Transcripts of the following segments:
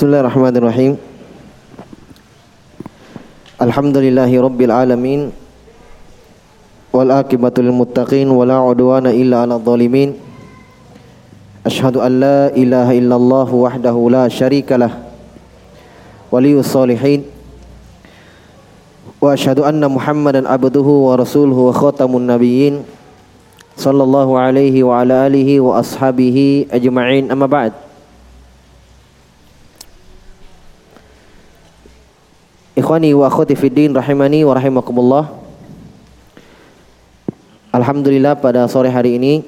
بسم الله الرحمن الرحيم الحمد لله رب العالمين والآكبة للمتقين ولا عدوان إلا على الظالمين أشهد أن لا إله إلا الله وحده لا شريك له ولي الصالحين وأشهد أن محمدا عبده ورسوله وخاتم النبيين صلى الله عليه وعلى آله وأصحابه أجمعين أما بعد Ikhwani wa akhwati fiddin rahimani wa rahimakumullah. Alhamdulillah pada sore hari ini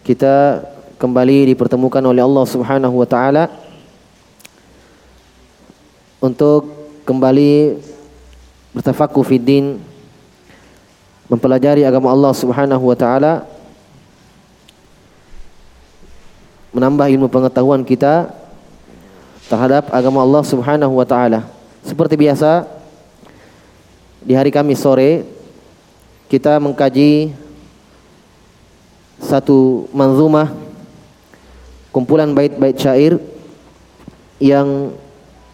kita kembali dipertemukan oleh Allah Subhanahu wa taala untuk kembali bertafakuh fiddin mempelajari agama Allah Subhanahu wa taala menambah ilmu pengetahuan kita terhadap agama Allah Subhanahu wa taala. Seperti biasa di hari Kamis sore kita mengkaji satu manzumah kumpulan bait-bait syair yang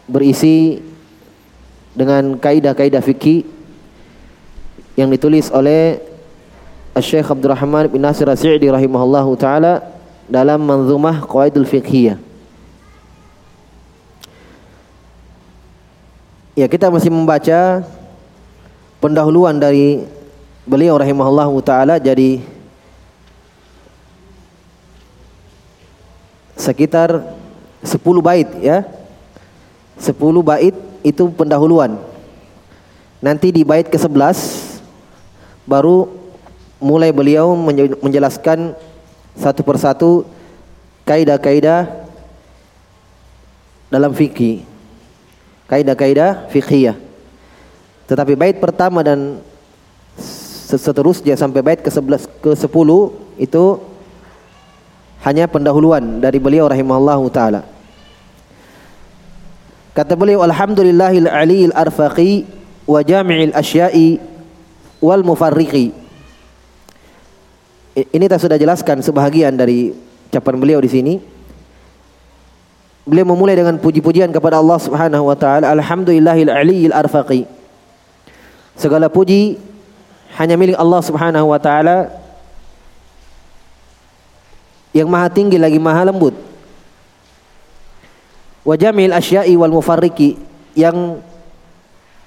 berisi dengan kaidah-kaidah fikih yang ditulis oleh Syekh Abdurrahman bin Nasir As-Sa'di rahimahullahu taala dalam manzumah Qawaidul Fiqhiyah. Ya, kita masih membaca pendahuluan dari beliau rahimahullah taala jadi sekitar 10 bait ya. 10 bait itu pendahuluan. Nanti di bait ke-11 baru mulai beliau menjelaskan satu persatu kaidah-kaidah dalam fikih kaidah-kaidah fikhiyah. Tetapi bait pertama dan seterusnya sampai bait ke-11 ke-10 itu hanya pendahuluan dari beliau rahimahullahu taala. Kata beliau alhamdulillahil aliyil arfaqi wa jami'il asya'i wal mufarriqi. Ini kita sudah jelaskan sebahagian dari ucapan beliau di sini. Beliau memulai dengan puji-pujian kepada Allah Subhanahu wa taala. Alhamdulillahil aliyil arfaqi. Segala puji hanya milik Allah Subhanahu wa taala yang maha tinggi lagi maha lembut. Wa jamil asya'i wal mufarriqi yang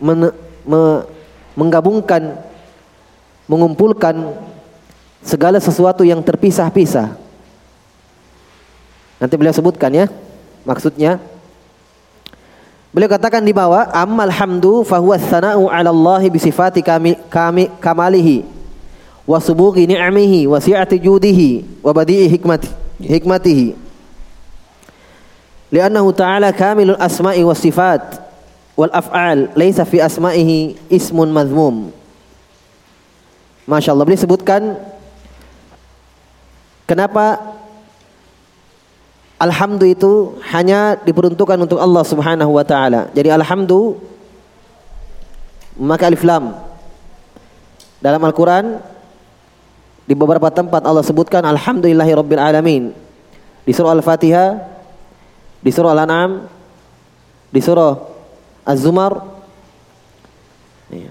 men, me, menggabungkan mengumpulkan segala sesuatu yang terpisah-pisah. Nanti beliau sebutkan ya. Maksudnya Beliau katakan di bawah ammal hamdu fahuwa tsana'u 'ala Allah bi sifati kami, kami kamalihi wa subughi ni'amihi wa si'ati judihi wa badi'i hikmati hikmatihi. Li'annahu ta'ala kamilul asma'i was sifat wal af'al laisa fi asma'ihi ismun mazmum Masya Allah beliau sebutkan kenapa Alhamdu itu hanya diperuntukkan untuk Allah Subhanahu wa taala. Jadi alhamdu maka alif lam. Dalam Al-Qur'an di beberapa tempat Allah sebutkan alhamdulillahi rabbil alamin. Di surah Al-Fatihah, di surah Al-An'am, di surah Az-Zumar iya.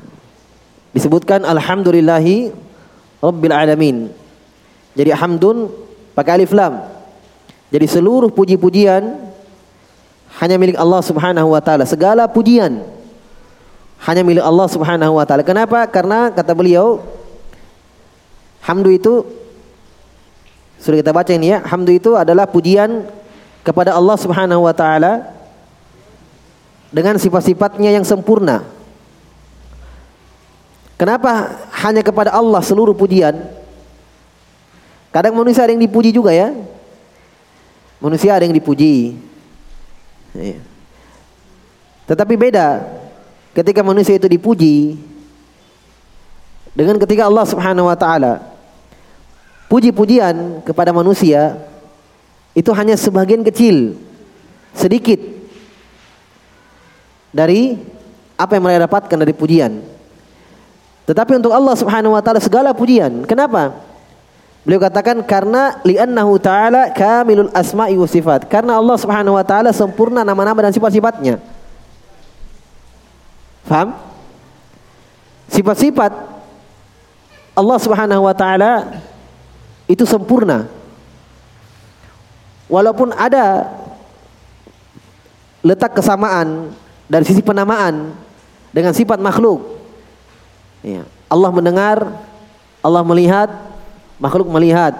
disebutkan alhamdulillahi rabbil alamin. Jadi hamdun pakai alif lam. Jadi seluruh puji-pujian hanya milik Allah Subhanahu wa taala. Segala pujian hanya milik Allah Subhanahu wa taala. Kenapa? Karena kata beliau hamdu itu sudah kita baca ini ya. Hamdu itu adalah pujian kepada Allah Subhanahu wa taala dengan sifat-sifatnya yang sempurna. Kenapa hanya kepada Allah seluruh pujian? Kadang manusia ada yang dipuji juga ya. Manusia ada yang dipuji. Iya. Tetapi beda ketika manusia itu dipuji dengan ketika Allah Subhanahu wa taala puji-pujian kepada manusia itu hanya sebagian kecil, sedikit dari apa yang mereka dapatkan dari pujian. Tetapi untuk Allah Subhanahu wa taala segala pujian. Kenapa? Beliau katakan karena li'annahu ta'ala kamilul asma'i wa sifat. Karena Allah Subhanahu wa taala sempurna nama-nama dan sifat-sifatnya. Faham? Sifat-sifat Allah Subhanahu wa taala itu sempurna. Walaupun ada letak kesamaan dari sisi penamaan dengan sifat makhluk. Ya. Allah mendengar, Allah melihat, makhluk melihat,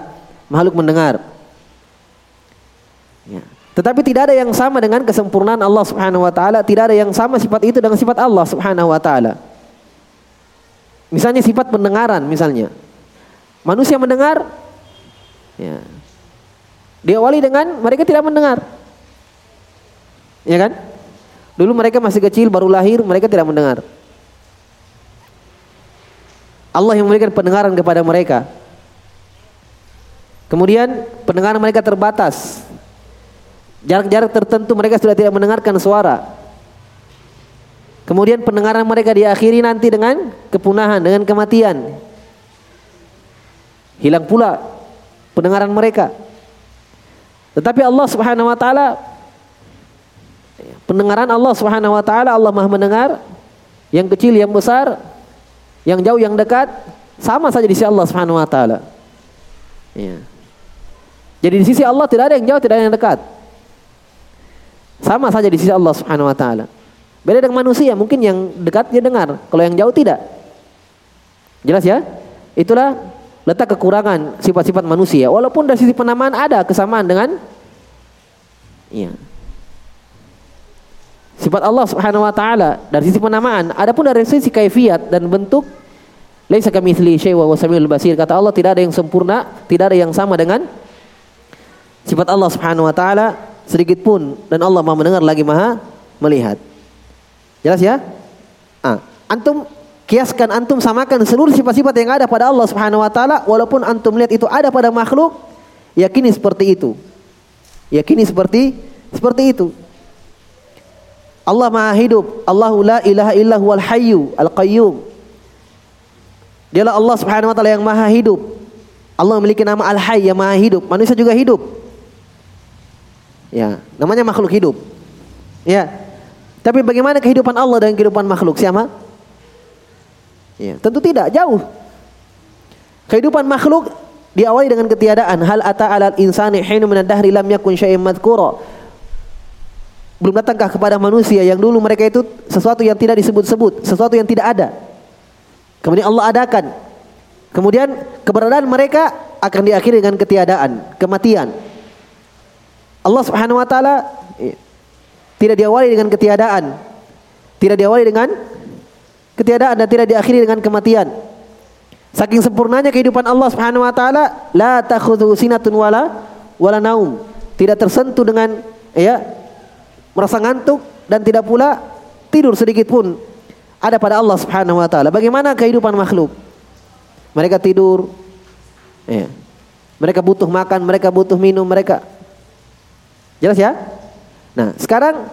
makhluk mendengar. Ya. Tetapi tidak ada yang sama dengan kesempurnaan Allah Subhanahu wa taala, tidak ada yang sama sifat itu dengan sifat Allah Subhanahu wa taala. Misalnya sifat pendengaran misalnya. Manusia mendengar ya. Diawali dengan mereka tidak mendengar. Ya kan? Dulu mereka masih kecil baru lahir, mereka tidak mendengar. Allah yang memberikan pendengaran kepada mereka. Kemudian pendengaran mereka terbatas. Jarak-jarak tertentu mereka sudah tidak mendengarkan suara. Kemudian pendengaran mereka diakhiri nanti dengan kepunahan, dengan kematian. Hilang pula pendengaran mereka. Tetapi Allah Subhanahu wa taala pendengaran Allah Subhanahu wa taala Allah Maha mendengar yang kecil yang besar, yang jauh yang dekat sama saja di sisi Allah Subhanahu wa taala. Ya. Jadi di sisi Allah tidak ada yang jauh, tidak ada yang dekat. Sama saja di sisi Allah Subhanahu wa taala. Beda dengan manusia, mungkin yang dekat dia dengar, kalau yang jauh tidak. Jelas ya? Itulah letak kekurangan sifat-sifat manusia. Walaupun dari sisi penamaan ada kesamaan dengan iya. Sifat Allah Subhanahu wa taala dari sisi penamaan, adapun dari sisi kaifiat dan bentuk laisa kamitsli syai' wa basir. Kata Allah tidak ada yang sempurna, tidak ada yang sama dengan Sifat Allah Subhanahu wa taala sedikit pun dan Allah Maha mendengar lagi Maha melihat. Jelas ya? Ah, antum kiaskan antum samakan seluruh sifat-sifat yang ada pada Allah Subhanahu wa taala walaupun antum lihat itu ada pada makhluk, yakini seperti itu. Yakini seperti seperti itu. Allah Maha hidup, Allahu la ilaha illa huwal hayyu al qayyum. Dialah Allah Subhanahu wa taala yang Maha hidup. Allah memiliki nama Al-Hayy yang Maha hidup. Manusia juga hidup. Ya, namanya makhluk hidup. Ya. Tapi bagaimana kehidupan Allah dan kehidupan makhluk sama? Ya, tentu tidak, jauh. Kehidupan makhluk diawali dengan ketiadaan. Hal ata alal insani hinu min dahri lam yakun syai'an madhkura. Belum datangkah kepada manusia yang dulu mereka itu sesuatu yang tidak disebut-sebut, sesuatu yang tidak ada. Kemudian Allah adakan. Kemudian keberadaan mereka akan diakhiri dengan ketiadaan, kematian. Allah Subhanahu wa taala tidak diawali dengan ketiadaan. Tidak diawali dengan ketiadaan dan tidak diakhiri dengan kematian. Saking sempurnanya kehidupan Allah Subhanahu wa taala, la takhudhu sinatun wala wala naum. Tidak tersentuh dengan ya merasa ngantuk dan tidak pula tidur sedikit pun ada pada Allah Subhanahu wa taala. Bagaimana kehidupan makhluk? Mereka tidur ya. Mereka butuh makan, mereka butuh minum, mereka Jelas ya? Nah, sekarang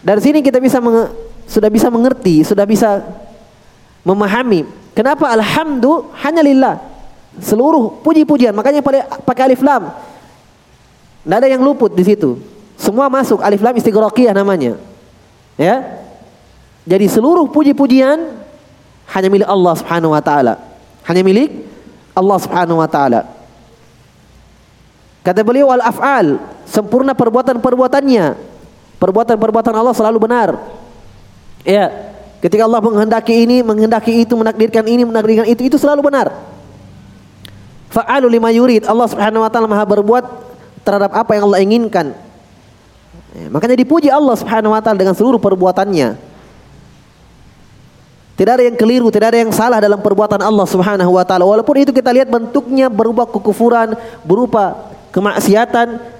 dari sini kita bisa sudah bisa mengerti, sudah bisa memahami kenapa alhamdulillah hanya lillah. Seluruh puji-pujian, makanya pakai alif lam. Tidak ada yang luput di situ. Semua masuk alif lam istighraqiyah namanya. Ya. Jadi seluruh puji-pujian hanya milik Allah Subhanahu wa taala. Hanya milik Allah Subhanahu wa taala. Kata beliau al af'al, sempurna perbuatan-perbuatannya. Perbuatan-perbuatan Allah selalu benar. Ya, ketika Allah menghendaki ini, menghendaki itu, menakdirkan ini, menakdirkan itu, itu selalu benar. Fa'alu lima yurid. Allah Subhanahu wa taala Maha berbuat terhadap apa yang Allah inginkan. Ya, makanya dipuji Allah Subhanahu wa taala dengan seluruh perbuatannya. Tidak ada yang keliru, tidak ada yang salah dalam perbuatan Allah Subhanahu wa taala. Walaupun itu kita lihat bentuknya berupa kekufuran, berupa kemaksiatan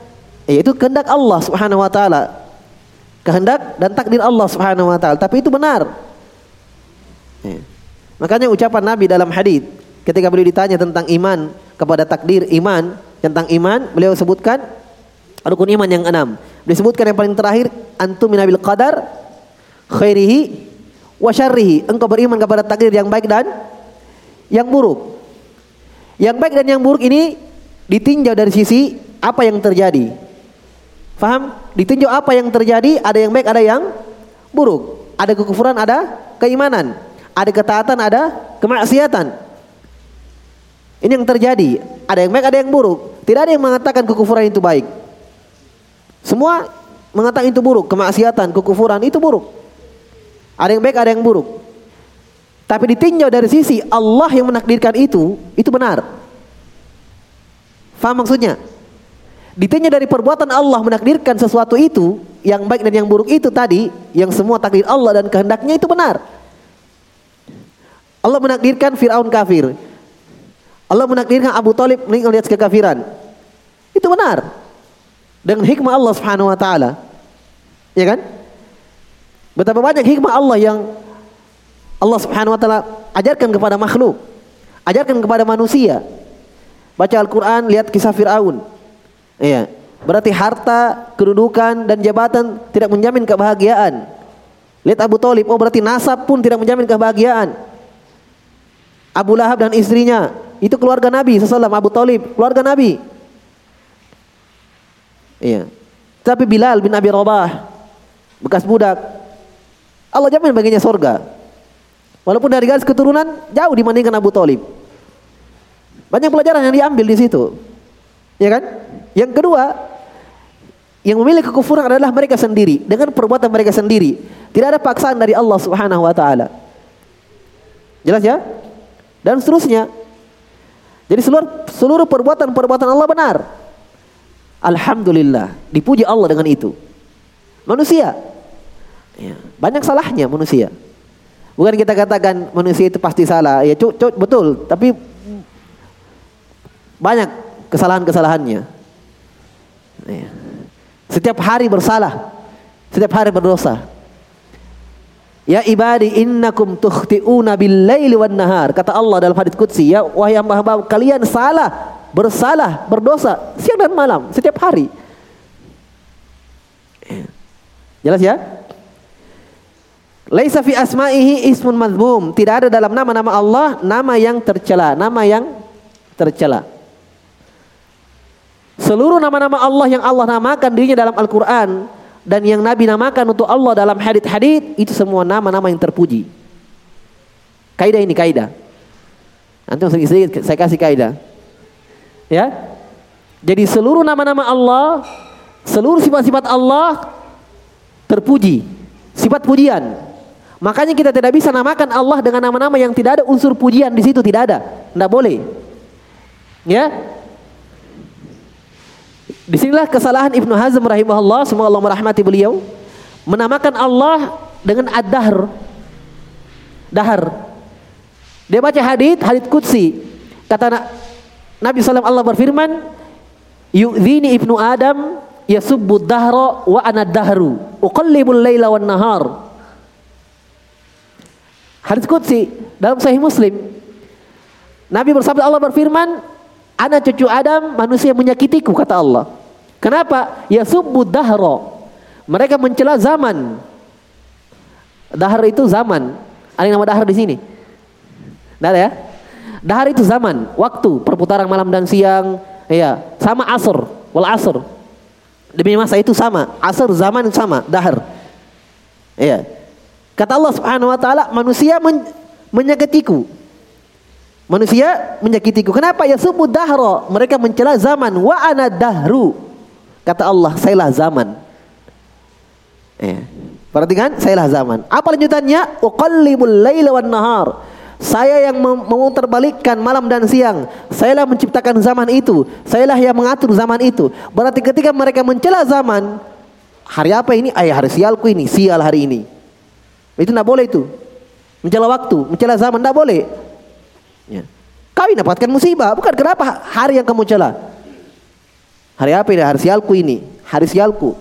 yaitu kehendak Allah Subhanahu wa taala. Kehendak dan takdir Allah Subhanahu wa taala, tapi itu benar. Ya. Makanya ucapan Nabi dalam hadis ketika beliau ditanya tentang iman kepada takdir iman, tentang iman, beliau sebutkan rukun iman yang enam. Beliau sebutkan yang paling terakhir antum minabil qadar khairihi wa syarrihi. Engkau beriman kepada takdir yang baik dan yang buruk. Yang baik dan yang buruk ini ditinjau dari sisi apa yang terjadi. Faham? Ditinjau apa yang terjadi, ada yang baik, ada yang buruk. Ada kekufuran, ada keimanan. Ada ketaatan, ada kemaksiatan. Ini yang terjadi. Ada yang baik, ada yang buruk. Tidak ada yang mengatakan kekufuran itu baik. Semua mengatakan itu buruk. Kemaksiatan, kekufuran itu buruk. Ada yang baik, ada yang buruk. Tapi ditinjau dari sisi Allah yang menakdirkan itu, itu benar. Faham maksudnya? Ditinjau dari perbuatan Allah menakdirkan sesuatu itu, yang baik dan yang buruk itu tadi, yang semua takdir Allah dan kehendaknya itu benar. Allah menakdirkan Fir'aun kafir. Allah menakdirkan Abu Talib atas kekafiran. Itu benar. Dengan hikmah Allah Subhanahu wa taala. Ya kan? Betapa banyak hikmah Allah yang Allah Subhanahu wa taala ajarkan kepada makhluk, ajarkan kepada manusia. Baca Al-Qur'an, lihat kisah Firaun. Iya. Berarti harta, kedudukan dan jabatan tidak menjamin kebahagiaan. Lihat Abu Talib, oh berarti nasab pun tidak menjamin kebahagiaan. Abu Lahab dan istrinya, itu keluarga Nabi SAW, Abu Talib, keluarga Nabi. Iya. Tapi Bilal bin Abi Rabah, bekas budak, Allah jamin baginya surga. Walaupun dari garis keturunan jauh dibandingkan Abu Talib. Banyak pelajaran yang diambil di situ. Ya kan? Yang kedua, yang memiliki kekufuran adalah mereka sendiri dengan perbuatan mereka sendiri. Tidak ada paksaan dari Allah Subhanahu wa taala. Jelas ya? Dan seterusnya. Jadi seluruh seluruh perbuatan-perbuatan Allah benar. Alhamdulillah, dipuji Allah dengan itu. Manusia ya, banyak salahnya manusia. Bukan kita katakan manusia itu pasti salah. Ya cuk, cuk betul, tapi banyak kesalahan-kesalahannya. Ya. Setiap hari bersalah. Setiap hari berdosa. Ya ibadi innakum tukhti'una bil laili wan nahar. Kata Allah dalam hadis qudsi, ya wahai hamba-hamba kalian salah, bersalah, berdosa siang dan malam, setiap hari. Ya. Jelas ya? Laisa fi asma'ihi ismun madhmum. Tidak ada dalam nama-nama Allah nama yang tercela, nama yang tercela. Seluruh nama-nama Allah yang Allah namakan dirinya dalam Al-Qur'an dan yang Nabi namakan untuk Allah dalam hadith-hadith itu semua nama-nama yang terpuji. Kaidah ini kaidah. Nanti sedikit-sedikit saya kasih kaidah. Ya. Jadi seluruh nama-nama Allah, seluruh sifat-sifat Allah terpuji. Sifat pujian. Makanya kita tidak bisa namakan Allah dengan nama-nama yang tidak ada unsur pujian di situ tidak ada. Tidak boleh. Ya. Di sinilah kesalahan Ibnu Hazm rahimahullah, semoga Allah merahmati beliau, menamakan Allah dengan ad-dahr. Dahar. Dia baca hadith, hadith qudsi. Kata Nabi SAW Allah berfirman, Yu'zini ibnu Adam yasubbu dahra wa ana dahru. Uqallibul laila wan nahar. Hadis Qudsi dalam Sahih Muslim. Nabi bersabda Allah berfirman, "Anak cucu Adam manusia menyakitiku," kata Allah. Kenapa? Ya subuh dahro. Mereka mencela zaman. Dahar itu zaman. Ada nama dahar di sini? Ada ya? Dahar itu zaman, waktu, perputaran malam dan siang, iya, sama asr, wal asr. Demi masa itu sama, asr zaman sama, dahar. Iya. Kata Allah Subhanahu wa taala, manusia men menyakitiku. Manusia menyakitiku. Kenapa? Ya subuh dahro. Mereka mencela zaman. Wa ana dahru. Kata Allah, sayalah zaman. Eh. Perhatikan, sayalah zaman. Apa lanjutannya? Uqallibul laila wan nahar. Saya yang memutarbalikkan malam dan siang. Sayalah menciptakan zaman itu. Sayalah yang mengatur zaman itu. Berarti ketika mereka mencela zaman, hari apa ini? Ayah hari sialku ini, sial hari ini. Itu tidak boleh itu. Mencela waktu, mencela zaman tidak boleh. Ya. Kau dapatkan musibah, bukan kenapa hari yang kamu cela. Hari apa ini? Hari sialku ini, hari sialku.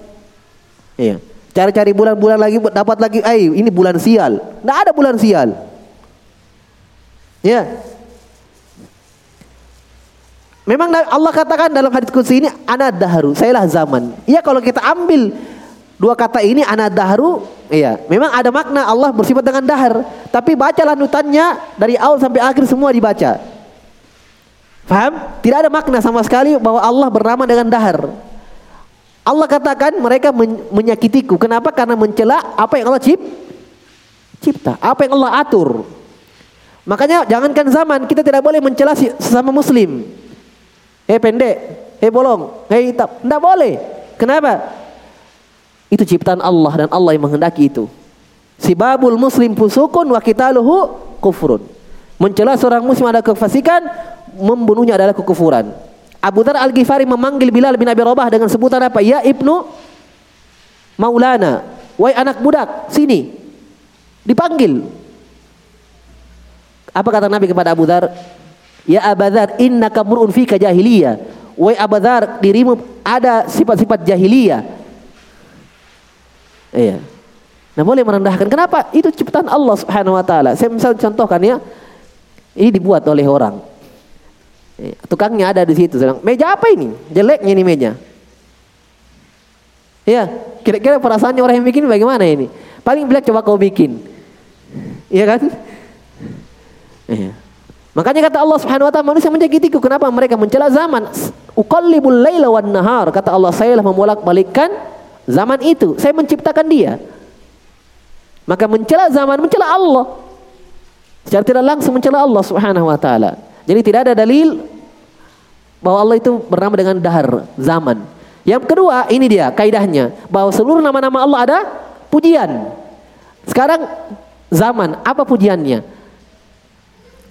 Iya. Cari-cari bulan-bulan lagi dapat lagi, eh ini bulan sial. Tidak ada bulan sial. Ya. Memang Allah katakan dalam hadis kursi ini anak dahru, sayalah zaman. Ya kalau kita ambil Dua kata ini anak dahru, iya. Memang ada makna Allah bersifat dengan dahar, tapi baca lanutannya dari awal sampai akhir semua dibaca. Faham? Tidak ada makna sama sekali bahwa Allah bernama dengan dahar. Allah katakan mereka men menyakitiku. Kenapa? Karena mencela apa yang Allah cip cipta, apa yang Allah atur. Makanya jangankan zaman kita tidak boleh mencela sesama muslim. Hei pendek, hei bolong, hei hitam, tidak boleh. Kenapa? Itu ciptaan Allah dan Allah yang menghendaki itu. Sibabul muslim pusukun wa qitaluhu kufrun. Mencela seorang muslim ada kefasikan, membunuhnya adalah kekufuran. Abu Dhar Al-Ghifari memanggil Bilal bin Abi Rabah dengan sebutan apa? Ya Ibnu Maulana. Wahai anak budak, sini. Dipanggil. Apa kata Nabi kepada Abu Dhar? Ya Abu Dhar, inna kamurun fika jahiliyah. Wahai Abu Dhar, dirimu ada sifat-sifat jahiliyah. Iya. Nah boleh merendahkan. Kenapa? Itu ciptaan Allah subhanahu wa ta'ala. Saya misal contohkan ya. Ini dibuat oleh orang. Tukangnya ada di situ. Sedang, meja apa ini? Jeleknya ini meja. Ya, kira-kira perasaannya orang yang bikin bagaimana ini? Paling bilang coba kau bikin. Iya kan? Iya. Makanya kata Allah Subhanahu wa taala manusia menyakitiku. Kenapa mereka mencela zaman? Uqallibul laila wan nahar. Kata Allah, saya lah membolak-balikkan zaman itu. Saya menciptakan dia. Maka mencela zaman mencela Allah. Secara tidak langsung mencela Allah Subhanahu wa taala. Jadi tidak ada dalil bahwa Allah itu bernama dengan dahar, zaman. Yang kedua, ini dia kaidahnya bahwa seluruh nama-nama Allah ada pujian. Sekarang zaman, apa pujiannya?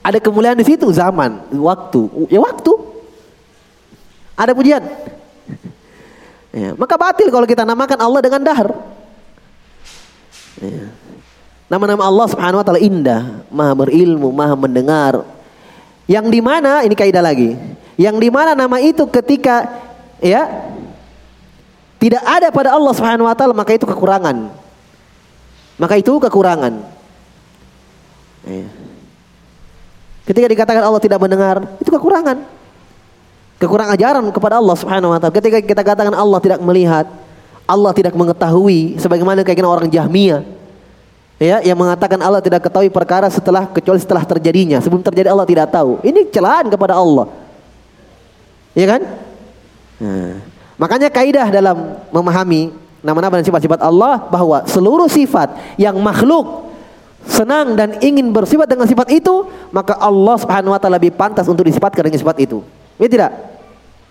Ada kemuliaan di situ zaman, waktu. Ya waktu. Ada pujian. Ya, maka batil kalau kita namakan Allah dengan dahar. Ya. Nama-nama Allah Subhanahu wa taala indah, Maha berilmu, Maha mendengar, yang di mana ini kaidah lagi. Yang di mana nama itu ketika ya tidak ada pada Allah Subhanahu wa taala maka itu kekurangan. Maka itu kekurangan. Ya. Ketika dikatakan Allah tidak mendengar, itu kekurangan. Kekurangan ajaran kepada Allah Subhanahu wa taala. Ketika kita katakan Allah tidak melihat, Allah tidak mengetahui sebagaimana keinginan orang Jahmiyah ya yang mengatakan Allah tidak ketahui perkara setelah kecuali setelah terjadinya. Sebelum terjadi Allah tidak tahu. Ini celaan kepada Allah. Ya kan? Nah, makanya kaidah dalam memahami nama-nama dan sifat-sifat Allah bahwa seluruh sifat yang makhluk senang dan ingin bersifat dengan sifat itu maka Allah Subhanahu wa taala lebih pantas untuk disifatkan dengan sifat itu. Ya tidak?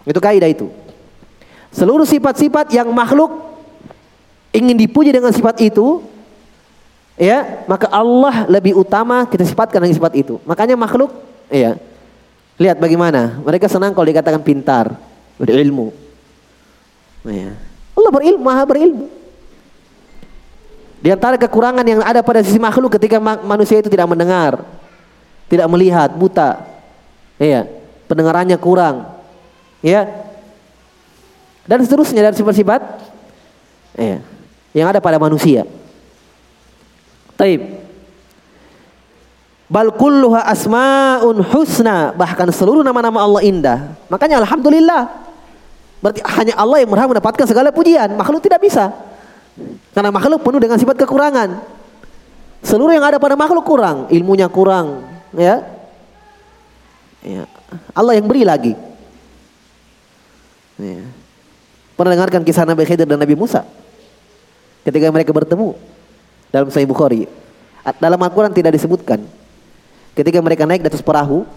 Itu kaidah itu. Seluruh sifat-sifat yang makhluk ingin dipuji dengan sifat itu ya maka Allah lebih utama kita sifatkan dengan sifat itu. Makanya makhluk ya lihat bagaimana. Mereka senang kalau dikatakan pintar berilmu. Ya. Allah berilmu maha berilmu. Di antara kekurangan yang ada pada sisi makhluk ketika manusia itu tidak mendengar tidak melihat buta. Ya pendengarannya kurang. Ya dan seterusnya dari sifat-sifat ya yang ada pada manusia Taib. Bal kulluha asmaun husna, bahkan seluruh nama-nama Allah indah. Makanya alhamdulillah. Berarti hanya Allah yang berhak mendapatkan segala pujian, makhluk tidak bisa. Karena makhluk penuh dengan sifat kekurangan. Seluruh yang ada pada makhluk kurang, ilmunya kurang, ya. Ya. Allah yang beri lagi. Ya. Pernah dengarkan kisah Nabi Khidir dan Nabi Musa? Ketika mereka bertemu, dalam Sahih Bukhari. Dalam Al-Quran tidak disebutkan. Ketika mereka naik di atas perahu,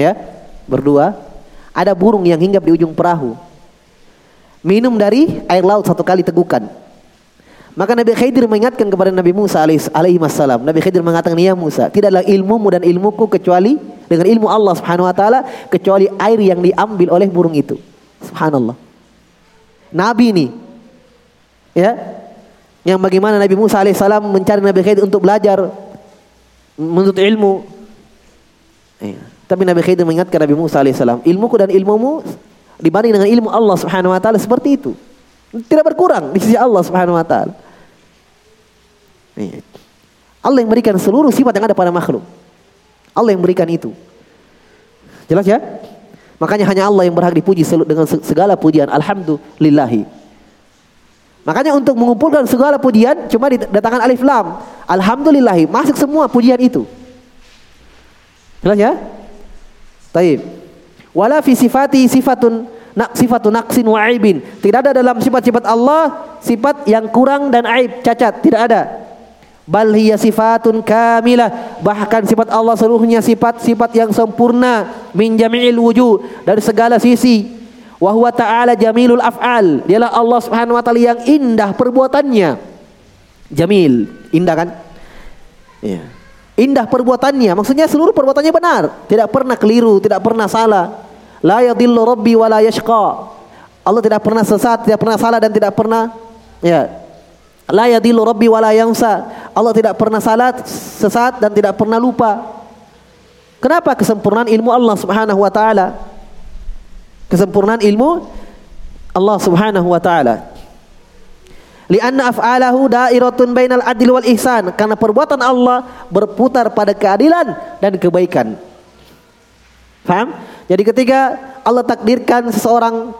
ya, berdua, ada burung yang hinggap di ujung perahu. Minum dari air laut satu kali tegukan. Maka Nabi Khidir mengingatkan kepada Nabi Musa alaihi wassalam. Nabi Khidir mengatakan, "Ya Musa, tidaklah ilmumu dan ilmuku kecuali dengan ilmu Allah Subhanahu wa taala kecuali air yang diambil oleh burung itu." Subhanallah. Nabi ini ya yang bagaimana Nabi Musa alaihissalam mencari Nabi Khidir untuk belajar menuntut ilmu. Ya. Tapi Nabi Khidir mengingatkan Nabi Musa alaihissalam, ilmuku dan ilmumu dibanding dengan ilmu Allah subhanahu wa taala seperti itu. Tidak berkurang di sisi Allah subhanahu wa taala. Ya. Allah yang berikan seluruh sifat yang ada pada makhluk. Allah yang berikan itu. Jelas ya? Makanya hanya Allah yang berhak dipuji dengan segala pujian. Alhamdulillahi. Makanya untuk mengumpulkan segala pujian cuma didatangkan alif lam. Alhamdulillah masuk semua pujian itu. Jelas ya? Taib. Wala fi sifati sifatun nak sifatun naqsin wa aibin. Tidak ada dalam sifat-sifat Allah sifat yang kurang dan aib, cacat, tidak ada. Bal hiya sifatun kamilah. Bahkan sifat Allah seluruhnya sifat-sifat yang sempurna min jami'il wujud dari segala sisi. Wa huwa ta'ala jamilul af'al. Dialah Allah Subhanahu wa taala yang indah perbuatannya. Jamil, indah kan? Iya. Indah perbuatannya, maksudnya seluruh perbuatannya benar, tidak pernah keliru, tidak pernah salah. La yadhillu rabbi wa la yashqa. Allah tidak pernah sesat, tidak pernah salah dan tidak pernah ya. La yadhillu rabbi wa la yansa. Allah tidak pernah salah, sesat dan tidak pernah lupa. Kenapa kesempurnaan ilmu Allah Subhanahu wa taala? Kesempurnaan ilmu Allah Subhanahu wa taala. Lianna af'alahu dairatun bainal adil wal ihsan. Karena perbuatan Allah berputar pada keadilan dan kebaikan. Faham? Jadi ketika Allah takdirkan seseorang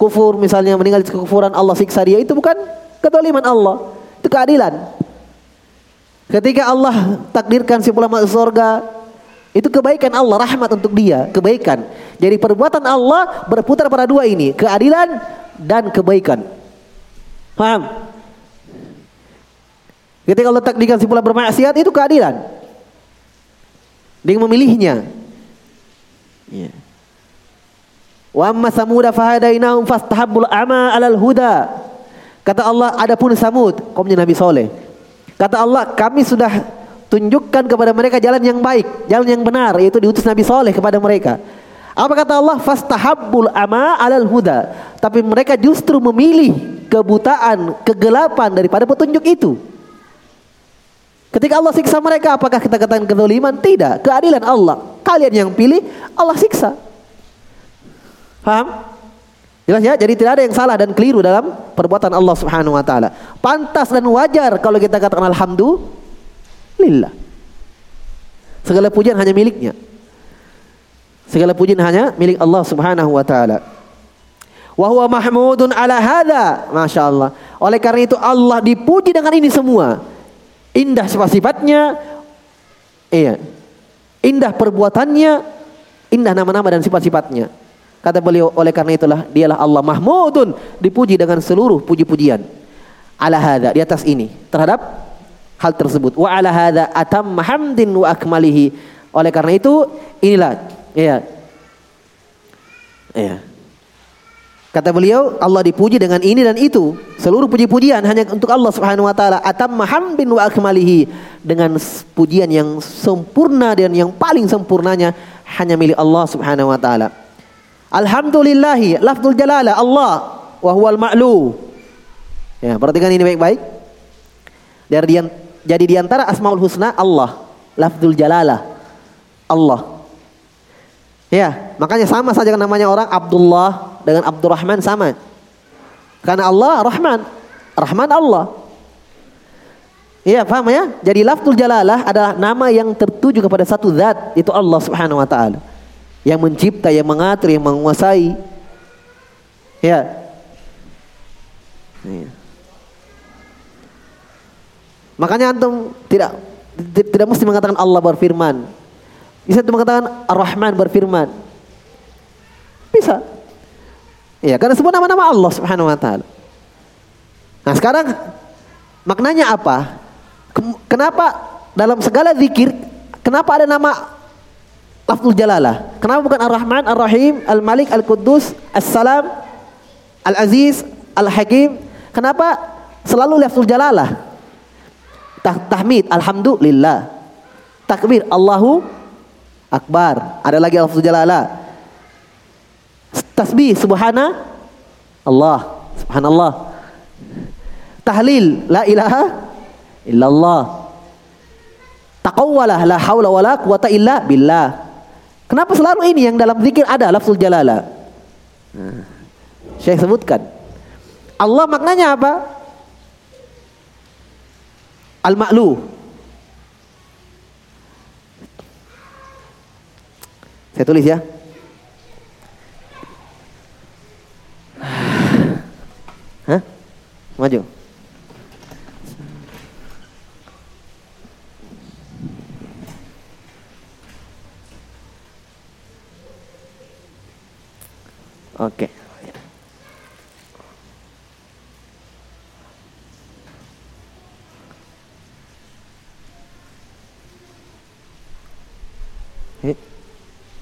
kufur misalnya meninggal di kekufuran Allah siksa dia itu bukan kedoliman Allah. Itu keadilan. Ketika Allah takdirkan si ulama surga itu kebaikan Allah, rahmat untuk dia, kebaikan. Jadi perbuatan Allah berputar pada dua ini, keadilan dan kebaikan. Paham? Ketika Allah takdirkan si pula bermaksiat itu keadilan. Dia memilihnya. Ya. Wa amma samuda fahadainahum fastahabbul ama alal huda. Kata Allah adapun Samud kaumnya Nabi Soleh. Kata Allah kami sudah tunjukkan kepada mereka jalan yang baik, jalan yang benar yaitu diutus Nabi Soleh kepada mereka. Apa kata Allah? Fastahabbul ama alal huda. Tapi mereka justru memilih kebutaan, kegelapan daripada petunjuk itu. Ketika Allah siksa mereka, apakah kita katakan kezaliman? Tidak, keadilan Allah. Kalian yang pilih, Allah siksa. Paham? Jelas ya? Jadi tidak ada yang salah dan keliru dalam perbuatan Allah Subhanahu wa taala. Pantas dan wajar kalau kita katakan alhamdulillah. Segala pujian hanya miliknya. Segala pujian hanya milik Allah Subhanahu wa taala. Wa huwa mahmudun ala hadza. Masya Allah. Oleh karena itu Allah dipuji dengan ini semua. Indah sifat-sifatnya. Iya. Indah perbuatannya, indah nama-nama dan sifat-sifatnya. Kata beliau, oleh karena itulah dialah Allah mahmudun, dipuji dengan seluruh puji-pujian. Ala hadza di atas ini terhadap hal tersebut. Wa ala hadza atam hamdin wa akmalihi. Oleh karena itu inilah Iya. Iya. Kata beliau, Allah dipuji dengan ini dan itu. Seluruh puji-pujian hanya untuk Allah Subhanahu wa taala. Atam hamdin wa akmalihi dengan pujian yang sempurna dan yang paling sempurnanya hanya milik Allah Subhanahu wa taala. Alhamdulillahi lafzul jalalah Allah wa huwal ma'lu. Ya, perhatikan ini baik-baik. Dari jadi di antara Asmaul Husna Allah, lafzul jalalah Allah. Ya, makanya sama saja namanya orang Abdullah dengan Abdurrahman sama. Karena Allah Rahman, Rahman Allah. Iya, paham ya? Jadi lafzul jalalah adalah nama yang tertuju kepada satu zat, itu Allah Subhanahu wa taala. Yang mencipta, yang mengatur, yang menguasai. Ya. Iya. Makanya antum tidak tidak mesti mengatakan Allah berfirman. Bisa itu mengatakan Ar-Rahman berfirman. Bisa. Ya, karena semua nama-nama Allah Subhanahu wa taala. Nah, sekarang maknanya apa? Kenapa dalam segala zikir kenapa ada nama lafzul jalalah? Kenapa bukan Ar-Rahman, Ar-Rahim, Al-Malik, Al-Quddus, As-Salam, Al-Aziz, Al-Hakim? Kenapa selalu lafzul jalalah? Tahmid, alhamdulillah. Takbir, Allahu akbar. Ada lagi lafaz jalala. Tasbih subhana Allah. Subhanallah. Tahlil la ilaha illallah. Taqawwalah la haula wala quwata illa billah. Kenapa selalu ini yang dalam zikir ada lafzul jalala? Nah, Syekh sebutkan. Allah maknanya apa? Al-ma'lu Saya tulis ya. Hah? Maju. Oke. Hei,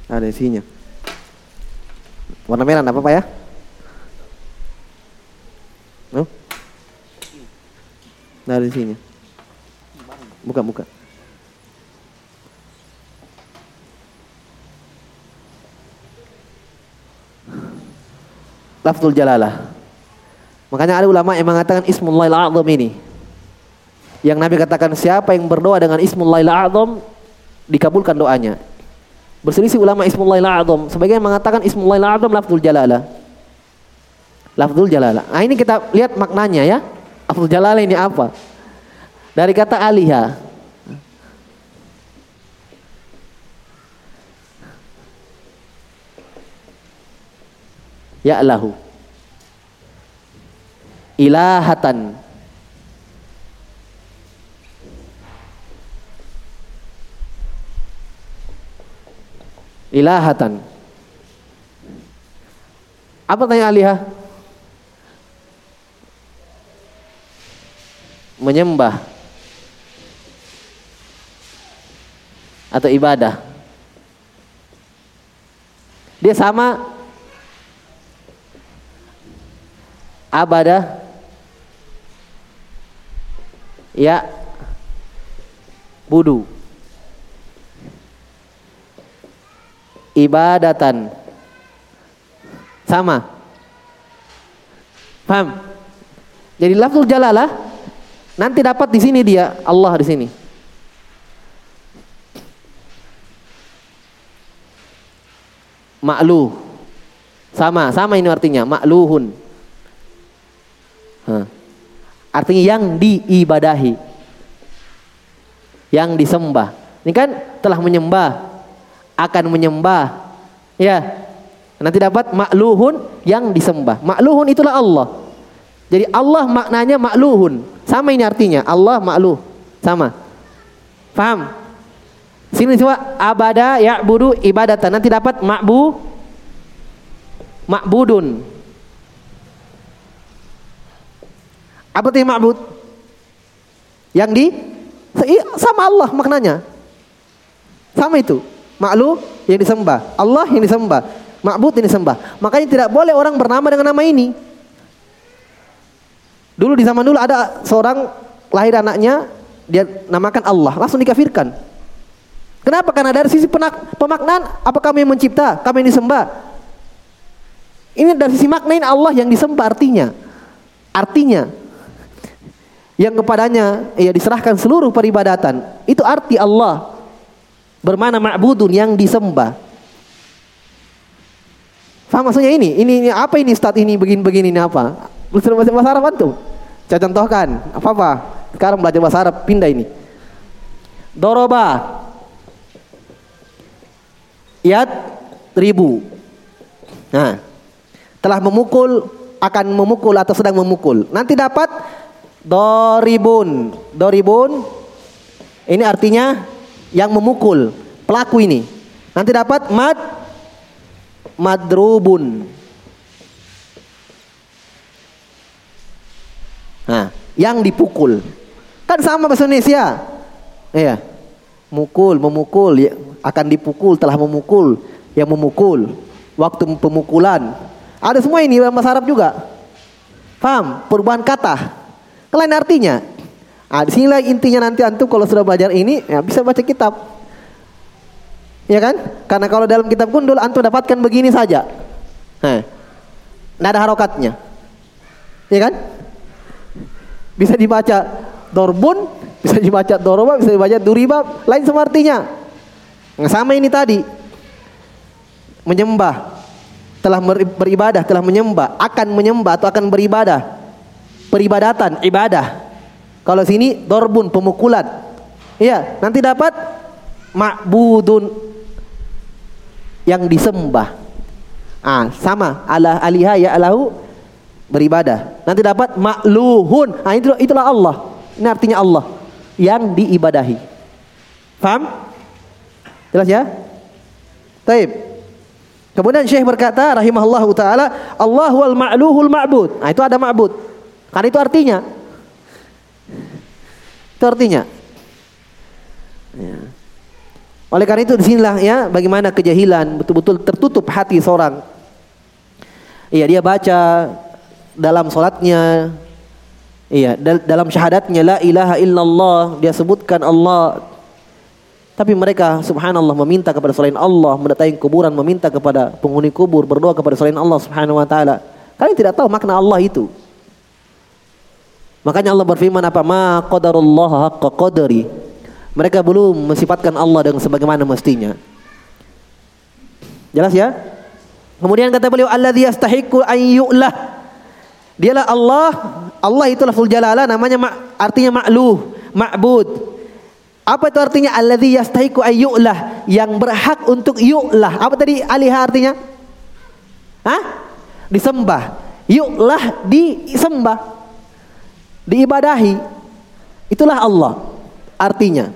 ada isinya. Warna merah apa Pak ya? No? Nah, ada isinya. Buka, buka. Lafzul jalalah. Makanya ada ulama yang mengatakan Ismullahil A'zam ini. Yang Nabi katakan siapa yang berdoa dengan Ismullahil A'zam dikabulkan doanya. Berselisih ulama Ismullahil A'zam. Sebagian mengatakan Ismullahil A'zam lafzul jalalah. Lafzul jalalah. Nah ini kita lihat maknanya ya. Lafzul jalalah ini apa? Dari kata aliha. Ya'lahu. Ilahatan. Ilahatan. Apa tanya alihah? Menyembah atau ibadah. Dia sama abada ya budu ibadatan. Sama. Paham jadi lafzul jalalah nanti dapat di sini dia Allah di sini. Makluh. Sama sama ini artinya makluhun. Hah. artinya yang diibadahi. Yang disembah. Ini kan telah menyembah akan menyembah. Ya. Nanti dapat makluhun yang disembah. Makluhun itulah Allah. Jadi Allah maknanya makluhun. Sama ini artinya. Allah makluh. Sama. Paham Sini coba. Abada ya budu ibadatan. Nanti dapat makbu makbudun. Apa itu makbud? Yang di? Sama Allah maknanya. Sama itu. Maklu yang disembah, Allah yang disembah, makbud yang disembah. Makanya tidak boleh orang bernama dengan nama ini. Dulu di zaman dulu ada seorang lahir anaknya dia namakan Allah, langsung dikafirkan. Kenapa? Karena dari sisi penak, pemaknaan, apa kami yang mencipta, kami yang disembah. Ini dari sisi maknain Allah yang disembah artinya. Artinya yang kepadanya ia diserahkan seluruh peribadatan. Itu arti Allah. Bermana ma'budun yang disembah. Faham maksudnya ini? Ini, ini apa ini Ustaz ini begini-begini ini apa? Belajar bahasa Arab antum? Saya contohkan. Apa-apa? Sekarang belajar bahasa Arab pindah ini. Doroba Yat ribu. Nah, telah memukul akan memukul atau sedang memukul. Nanti dapat doribun. Doribun ini artinya yang memukul pelaku ini. Nanti dapat mad madrubun. Nah, yang dipukul. Kan sama bahasa Indonesia. Iya. Mukul, memukul, ya, akan dipukul, telah memukul, yang memukul, waktu pemukulan. Ada semua ini bahasa Arab juga. Paham? Perubahan kata. Kalian artinya. Ah, di sinilah intinya nanti antum kalau sudah belajar ini ya bisa baca kitab. Ya kan? Karena kalau dalam kitab pun dulu antum dapatkan begini saja. Nah, ada harokatnya. Ya kan? Bisa dibaca dorbun, bisa dibaca doroba, bisa dibaca duriba, lain semua artinya. Nah, sama ini tadi. Menyembah, telah beribadah, telah menyembah, akan menyembah atau akan beribadah. Peribadatan, ibadah. Kalau sini dorbun pemukulan. Iya, nanti dapat makbudun yang disembah. Ah, sama ala aliha ya alahu beribadah. Nanti dapat makluhun. Ah, itu itulah Allah. Ini artinya Allah yang diibadahi. Paham? Jelas ya? Taib. Kemudian Syekh berkata rahimahullah taala, Allah wal ma'luhul ma'bud. Nah, itu ada ma'bud. Karena itu artinya. Itu artinya. Ya. Oleh karena itu di sinilah ya bagaimana kejahilan betul-betul tertutup hati seorang. Iya dia baca dalam solatnya, iya dalam syahadatnya la ilaha illallah dia sebutkan Allah tapi mereka subhanallah meminta kepada selain Allah, mendatangi kuburan, meminta kepada penghuni kubur, berdoa kepada selain Allah subhanahu wa ta'ala. Kalian tidak tahu makna Allah itu. Makanya Allah berfirman apa? Ma qadarullah haqqa qadari. Mereka belum mensifatkan Allah dengan sebagaimana mestinya. Jelas ya? Kemudian kata beliau alladzi yastahiqqu an yu'lah. Dialah Allah. Allah itu lafzul jalalah namanya artinya ma'luh, ma'bud. Apa itu artinya alladzi yastahiqu ayyulah yang berhak untuk yu'lah. Apa tadi alih artinya? Hah? Disembah. Yu'lah disembah. Diibadahi. Itulah Allah artinya.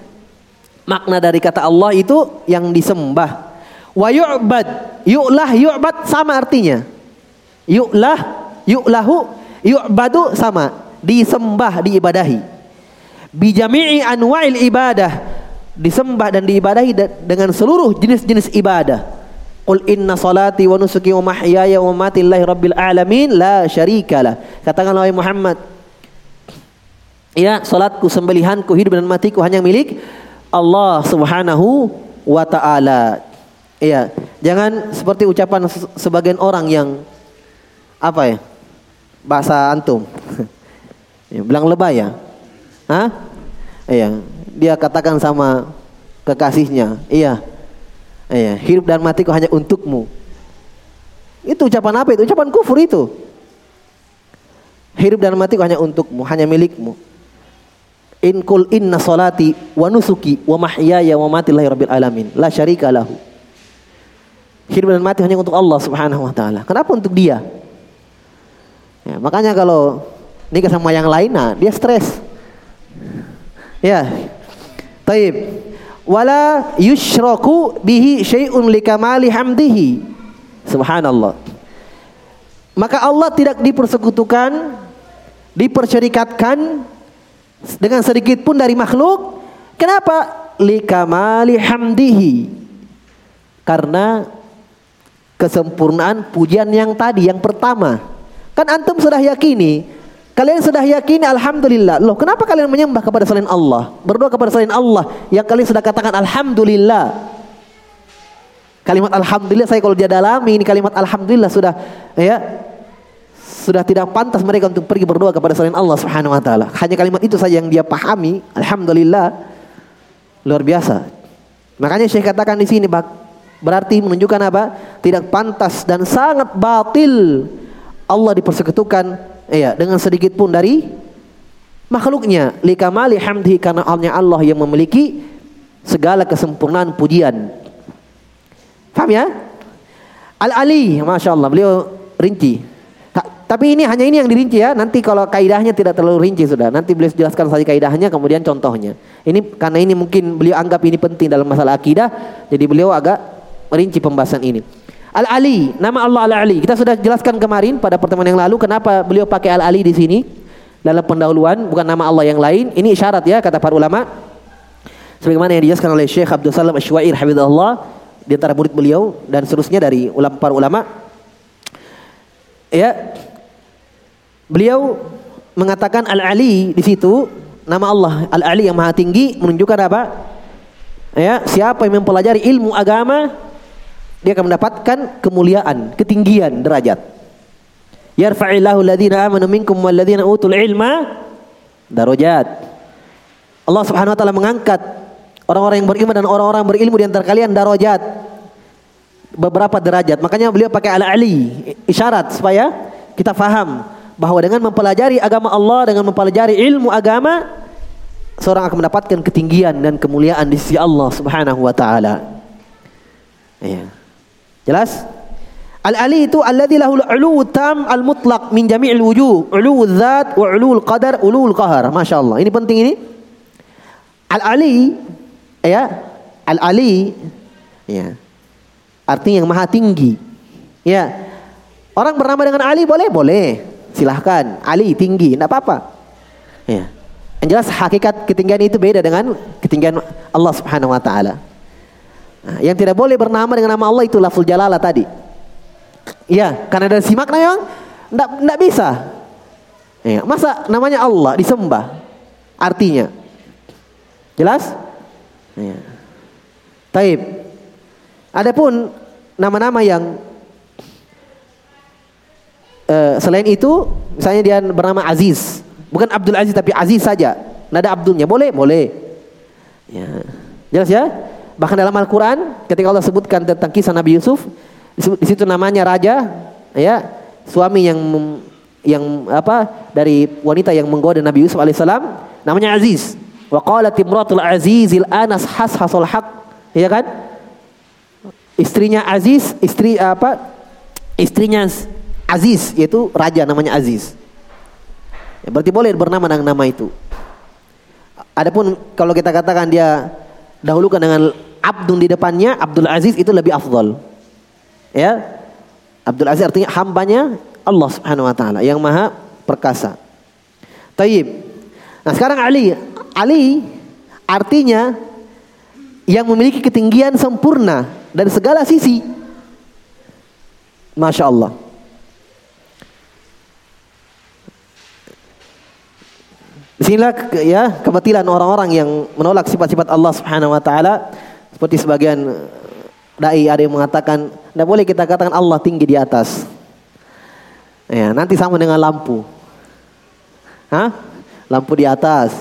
Makna dari kata Allah itu yang disembah. Wa yu'bad. Yu'lah yu'bad sama artinya. Yu'lah yu'lahu yu'badu sama. Disembah, diibadahi bijami'i anwa'il ibadah disembah dan diibadahi dengan seluruh jenis-jenis ibadah Qul inna salati wa nusuki wa mahyaya wa mamati lillahi rabbil alamin la syarikalah. Katakanlah Muhammad. Ya, salatku, sembelihanku, hidup dan matiku hanya milik Allah Subhanahu wa taala. Iya, jangan seperti ucapan sebagian orang yang apa ya? Bahasa antum. ya, bilang lebay ya. Hah? Iya, dia katakan sama kekasihnya, iya. Iya, hidup dan matiku hanya untukmu. Itu ucapan apa itu? Ucapan kufur itu. Hidup dan matiku hanya untukmu, hanya milikmu. In kul inna salati wa nusuki wa mahyaya wa mati lillahi rabbil alamin. La syarika lahu. Hidup dan mati hanya untuk Allah Subhanahu wa taala. Kenapa untuk dia? Ya, makanya kalau nikah sama yang lain, nah dia stres. Ya. Taib. Wala yushraku bihi syai'un likamali hamdihi. Subhanallah. Maka Allah tidak dipersekutukan, dipersyarikatkan dengan sedikit pun dari makhluk. Kenapa? Likamali hamdihi. Karena kesempurnaan pujian yang tadi, yang pertama. Kan antum sudah yakini Kalian sudah yakin alhamdulillah. Loh, kenapa kalian menyembah kepada selain Allah? Berdoa kepada selain Allah yang kalian sudah katakan alhamdulillah. Kalimat alhamdulillah saya kalau dia dalami ini kalimat alhamdulillah sudah ya sudah tidak pantas mereka untuk pergi berdoa kepada selain Allah Subhanahu wa taala. Hanya kalimat itu saja yang dia pahami, alhamdulillah. Luar biasa. Makanya Syekh katakan di sini berarti menunjukkan apa? Tidak pantas dan sangat batil Allah dipersekutukan Iya, dengan sedikit pun dari makhluknya. Likamali hamdi karena hanya Allah yang memiliki segala kesempurnaan pujian. Paham ya? Al-Ali, Masya Allah, beliau rinci. Tapi ini hanya ini yang dirinci ya. Nanti kalau kaidahnya tidak terlalu rinci sudah. Nanti beliau jelaskan saja kaidahnya, kemudian contohnya. Ini karena ini mungkin beliau anggap ini penting dalam masalah akidah, jadi beliau agak merinci pembahasan ini. Al-Ali, nama Allah Al-Ali. Kita sudah jelaskan kemarin pada pertemuan yang lalu kenapa beliau pakai Al-Ali di sini dalam pendahuluan bukan nama Allah yang lain. Ini isyarat ya kata para ulama. Sebagaimana yang dijelaskan oleh Syekh Abdul Salam Asywair Habibullah di antara murid beliau dan seterusnya dari ulama para ulama. Ya. Beliau mengatakan Al-Ali di situ nama Allah Al-Ali yang Maha Tinggi menunjukkan apa? Ya, siapa yang mempelajari ilmu agama dia akan mendapatkan kemuliaan, ketinggian derajat. Yarfa'illahu alladhina amanu minkum walladhina utul ilma darajat. Allah Subhanahu wa taala mengangkat orang-orang yang beriman dan orang-orang berilmu di antara kalian darajat. Beberapa derajat. Makanya beliau pakai ala-ali, isyarat supaya kita faham bahwa dengan mempelajari agama Allah, dengan mempelajari ilmu agama, seorang akan mendapatkan ketinggian dan kemuliaan di sisi Allah Subhanahu wa taala. Iya. Jelas? Al-ali itu alladzi lahul ulu tam al-mutlaq min jami'il wujuh, ulu dzat wa ulu qadar, ulu qahar. Masyaallah. Ini penting ini. Al-ali ya, al-ali ya. Artinya yang maha tinggi. Ya. Orang bernama dengan Ali boleh? Boleh. Silahkan. Ali tinggi, tidak apa-apa. Ya. Yang jelas hakikat ketinggian itu beda dengan ketinggian Allah Subhanahu wa taala. Nah, yang tidak boleh bernama dengan nama Allah itu lafzul jalalah tadi. Ya, karena dari si makna yang tidak tidak bisa. Ya, masa namanya Allah disembah? Artinya. Jelas? Ya. Taib. Adapun nama-nama yang uh, selain itu, misalnya dia bernama Aziz, bukan Abdul Aziz tapi Aziz saja, nada Abdulnya boleh, boleh. Ya. Jelas ya? Bahkan dalam Al-Quran, ketika Allah sebutkan tentang kisah Nabi Yusuf, di situ namanya raja, ya, suami yang yang apa dari wanita yang menggoda Nabi Yusuf alaihissalam, namanya Aziz. Wa qalat azizil anas hashasul haq, ya kan? Istrinya Aziz, istri apa? Istrinya Aziz yaitu raja namanya Aziz. Ya, berarti boleh bernama dengan nama itu. Adapun kalau kita katakan dia dahulukan dengan Abdun di depannya, Abdul Aziz itu lebih afdol. Ya. Abdul Aziz artinya hambanya Allah Subhanahu wa taala yang maha perkasa. Taib. Nah, sekarang Ali. Ali artinya yang memiliki ketinggian sempurna dari segala sisi. Masya Allah. Di sinilah ya kebatilan orang-orang yang menolak sifat-sifat Allah Subhanahu wa taala seperti sebagian eh, dai ada yang mengatakan tidak boleh kita katakan Allah tinggi di atas. Ya, nanti sama dengan lampu. Hah? Lampu di atas.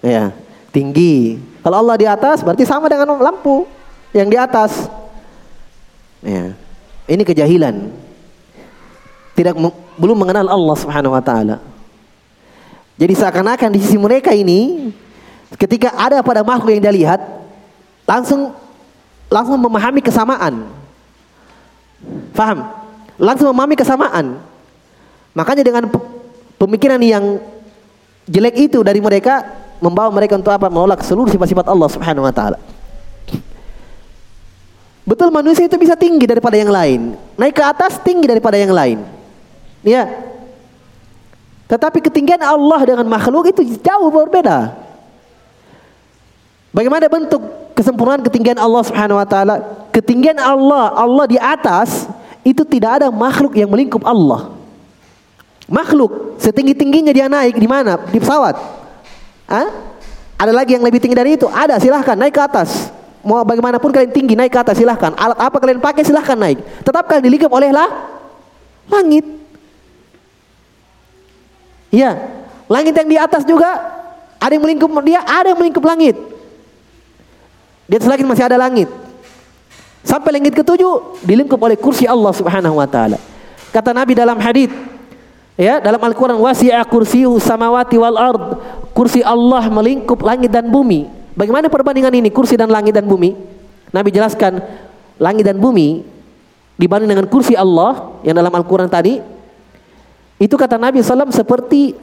Ya, tinggi. Kalau Allah di atas berarti sama dengan lampu yang di atas. Ya. Ini kejahilan. Tidak belum mengenal Allah Subhanahu wa taala. Jadi seakan-akan di sisi mereka ini ketika ada pada makhluk yang dia lihat langsung langsung memahami kesamaan. Faham? Langsung memahami kesamaan. Makanya dengan pemikiran yang jelek itu dari mereka membawa mereka untuk apa? Menolak seluruh sifat-sifat Allah Subhanahu wa taala. Betul manusia itu bisa tinggi daripada yang lain. Naik ke atas tinggi daripada yang lain. Ya, tetapi ketinggian Allah dengan makhluk itu jauh berbeda. Bagaimana bentuk kesempurnaan ketinggian Allah Subhanahu wa taala? Ketinggian Allah, Allah di atas itu tidak ada makhluk yang melingkup Allah. Makhluk setinggi-tingginya dia naik di mana? Di pesawat. Hah? Ada lagi yang lebih tinggi dari itu? Ada, silahkan naik ke atas. Mau bagaimanapun kalian tinggi naik ke atas silahkan. Alat apa kalian pakai silahkan naik. Tetap kalian dilingkup oleh lah langit. Iya. Langit yang di atas juga ada yang melingkup dia, ada yang melingkup langit. Di atas langit masih ada langit. Sampai langit ketujuh dilingkup oleh kursi Allah Subhanahu wa taala. Kata Nabi dalam hadis ya dalam Al-Qur'an wasi'a kursiyuhu samawati wal ard. Kursi Allah melingkup langit dan bumi. Bagaimana perbandingan ini kursi dan langit dan bumi? Nabi jelaskan langit dan bumi dibanding dengan kursi Allah yang dalam Al-Qur'an tadi itu kata Nabi SAW seperti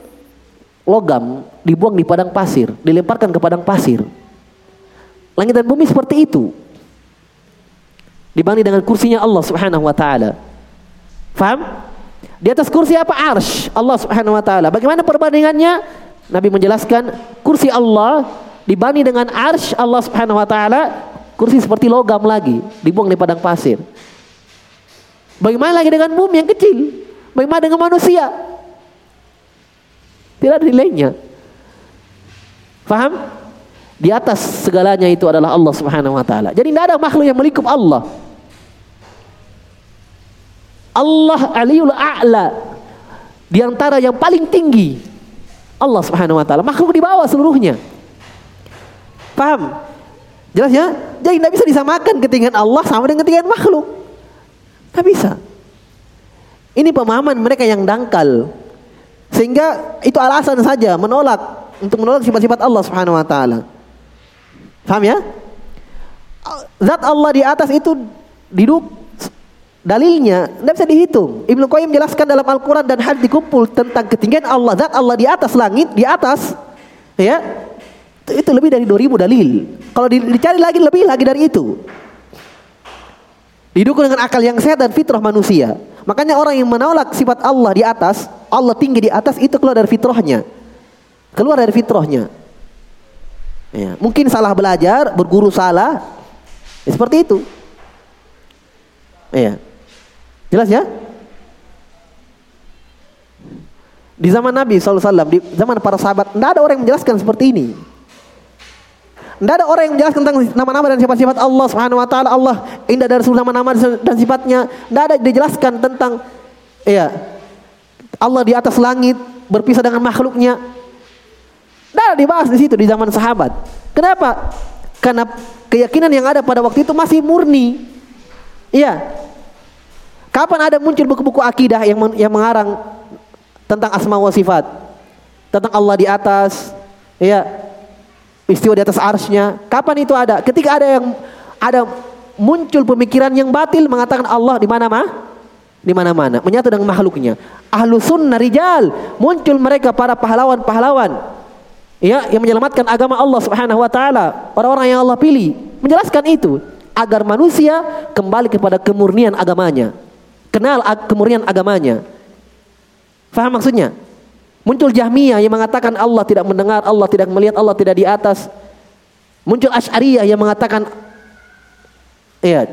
logam dibuang di padang pasir, dilemparkan ke padang pasir. Langit dan bumi seperti itu. Dibanding dengan kursinya Allah Subhanahu wa taala. Faham? Di atas kursi apa? Arsh Allah Subhanahu wa taala. Bagaimana perbandingannya? Nabi menjelaskan kursi Allah dibanding dengan arsh Allah Subhanahu wa taala, kursi seperti logam lagi, dibuang di padang pasir. Bagaimana lagi dengan bumi yang kecil? Bagaimana dengan manusia? Tidak ada nilainya. Faham? Di atas segalanya itu adalah Allah Subhanahu wa taala. Jadi tidak ada makhluk yang melingkup Allah. Allah Aliul A'la. Di antara yang paling tinggi Allah Subhanahu wa taala. Makhluk di bawah seluruhnya. Paham? Jelas ya? Jadi tidak bisa disamakan ketinggian Allah sama dengan ketinggian makhluk. Tidak bisa. Ini pemahaman mereka yang dangkal. Sehingga itu alasan saja menolak untuk menolak sifat-sifat Allah Subhanahu wa taala. Paham ya? Zat Allah di atas itu diduk dalilnya tidak bisa dihitung. Ibnu Qayyim menjelaskan dalam Al-Qur'an dan hadis dikumpul tentang ketinggian Allah, zat Allah di atas langit, di atas ya. Itu lebih dari 2000 dalil. Kalau dicari lagi lebih lagi dari itu. Didukung dengan akal yang sehat dan fitrah manusia. Makanya orang yang menolak sifat Allah di atas, Allah tinggi di atas itu keluar dari fitrahnya. Keluar dari fitrahnya. Ya, mungkin salah belajar, berguru salah. Ya, seperti itu. Iya. Jelas ya? Di zaman Nabi SAW, di zaman para sahabat, tidak ada orang yang menjelaskan seperti ini. Tidak ada orang yang menjelaskan tentang nama-nama dan sifat-sifat Allah Subhanahu wa taala. Allah indah dari seluruh nama-nama dan sifatnya. Tidak ada dijelaskan tentang ya Allah di atas langit berpisah dengan makhluknya. Tidak ada dibahas di situ di zaman sahabat. Kenapa? Karena keyakinan yang ada pada waktu itu masih murni. Iya. Kapan ada muncul buku-buku akidah yang yang mengarang tentang asma wa sifat? Tentang Allah di atas, iya, istiwa di atas arsnya. Kapan itu ada? Ketika ada yang ada muncul pemikiran yang batil mengatakan Allah di mana mah? Di mana-mana, menyatu dengan makhluknya. Ahlu sunnah rijal, muncul mereka para pahlawan-pahlawan. Ya, yang menyelamatkan agama Allah Subhanahu wa taala, orang-orang yang Allah pilih, menjelaskan itu agar manusia kembali kepada kemurnian agamanya. Kenal kemurnian agamanya. Faham maksudnya? Muncul Jahmiyah yang mengatakan Allah tidak mendengar, Allah tidak melihat, Allah tidak di atas. Muncul Asy'ariyah yang mengatakan iya.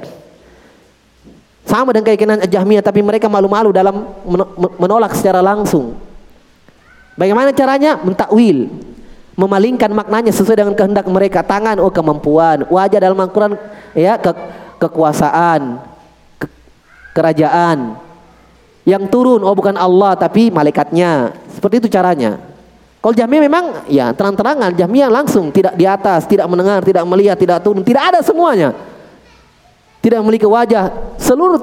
Sama dengan keyakinan Jahmiyah tapi mereka malu-malu dalam menolak secara langsung. Bagaimana caranya? Mentakwil. Memalingkan maknanya sesuai dengan kehendak mereka. Tangan oh kemampuan, wajah dalam Al-Qur'an ya ke, kekuasaan, ke, kerajaan, yang turun oh bukan Allah tapi malaikatnya. Seperti itu caranya. Kalau Jahmiyah memang ya terang-terangan Jahmiyah langsung tidak di atas, tidak mendengar, tidak melihat, tidak turun, tidak ada semuanya. Tidak memiliki wajah, seluruh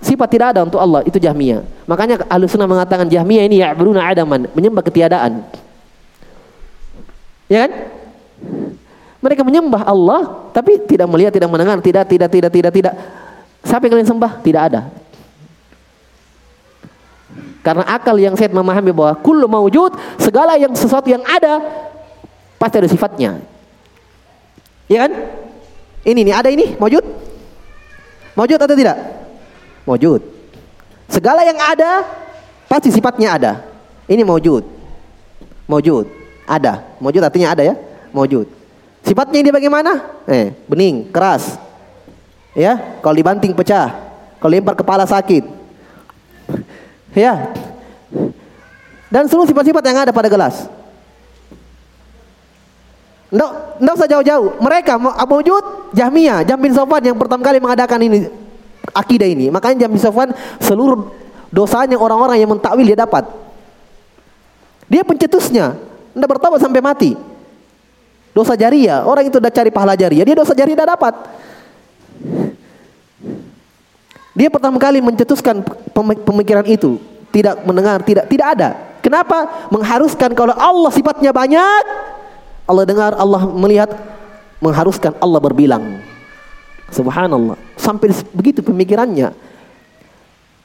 sifat tidak ada untuk Allah itu Jahmiyah. Makanya Ahlussunnah mengatakan Jahmiyah ini ya'buduna adaman, menyembah ketiadaan. Ya kan? Mereka menyembah Allah tapi tidak melihat, tidak mendengar, tidak tidak tidak tidak tidak. Siapa yang kalian sembah? Tidak ada. Karena akal yang sehat memahami bahwa kullu maujud, segala yang sesuatu yang ada pasti ada sifatnya. Ya kan? Ini nih, ada ini, maujud? Maujud atau tidak? Maujud. Segala yang ada pasti sifatnya ada. Ini maujud. Maujud. Ada. Maujud artinya ada ya? Maujud. Sifatnya ini bagaimana? Eh, bening, keras. Ya, kalau dibanting pecah. Kalau lempar kepala sakit. Ya. Dan seluruh sifat-sifat yang ada pada gelas. Nggak, nggak usah jauh-jauh. Mereka Abu Wujud, Jahmiyah, Jam bin Sofwan yang pertama kali mengadakan ini akidah ini. Makanya Jam bin Sofwan seluruh dosanya orang-orang yang mentakwil dia dapat. Dia pencetusnya, nggak bertobat sampai mati. Dosa jariah, orang itu udah cari pahala jariah, dia dosa jariah udah dapat. Dia pertama kali mencetuskan pemikiran itu, tidak mendengar, tidak tidak ada. Kenapa? Mengharuskan kalau Allah sifatnya banyak, Allah dengar, Allah melihat, mengharuskan Allah berbilang. Subhanallah. Sampai begitu pemikirannya.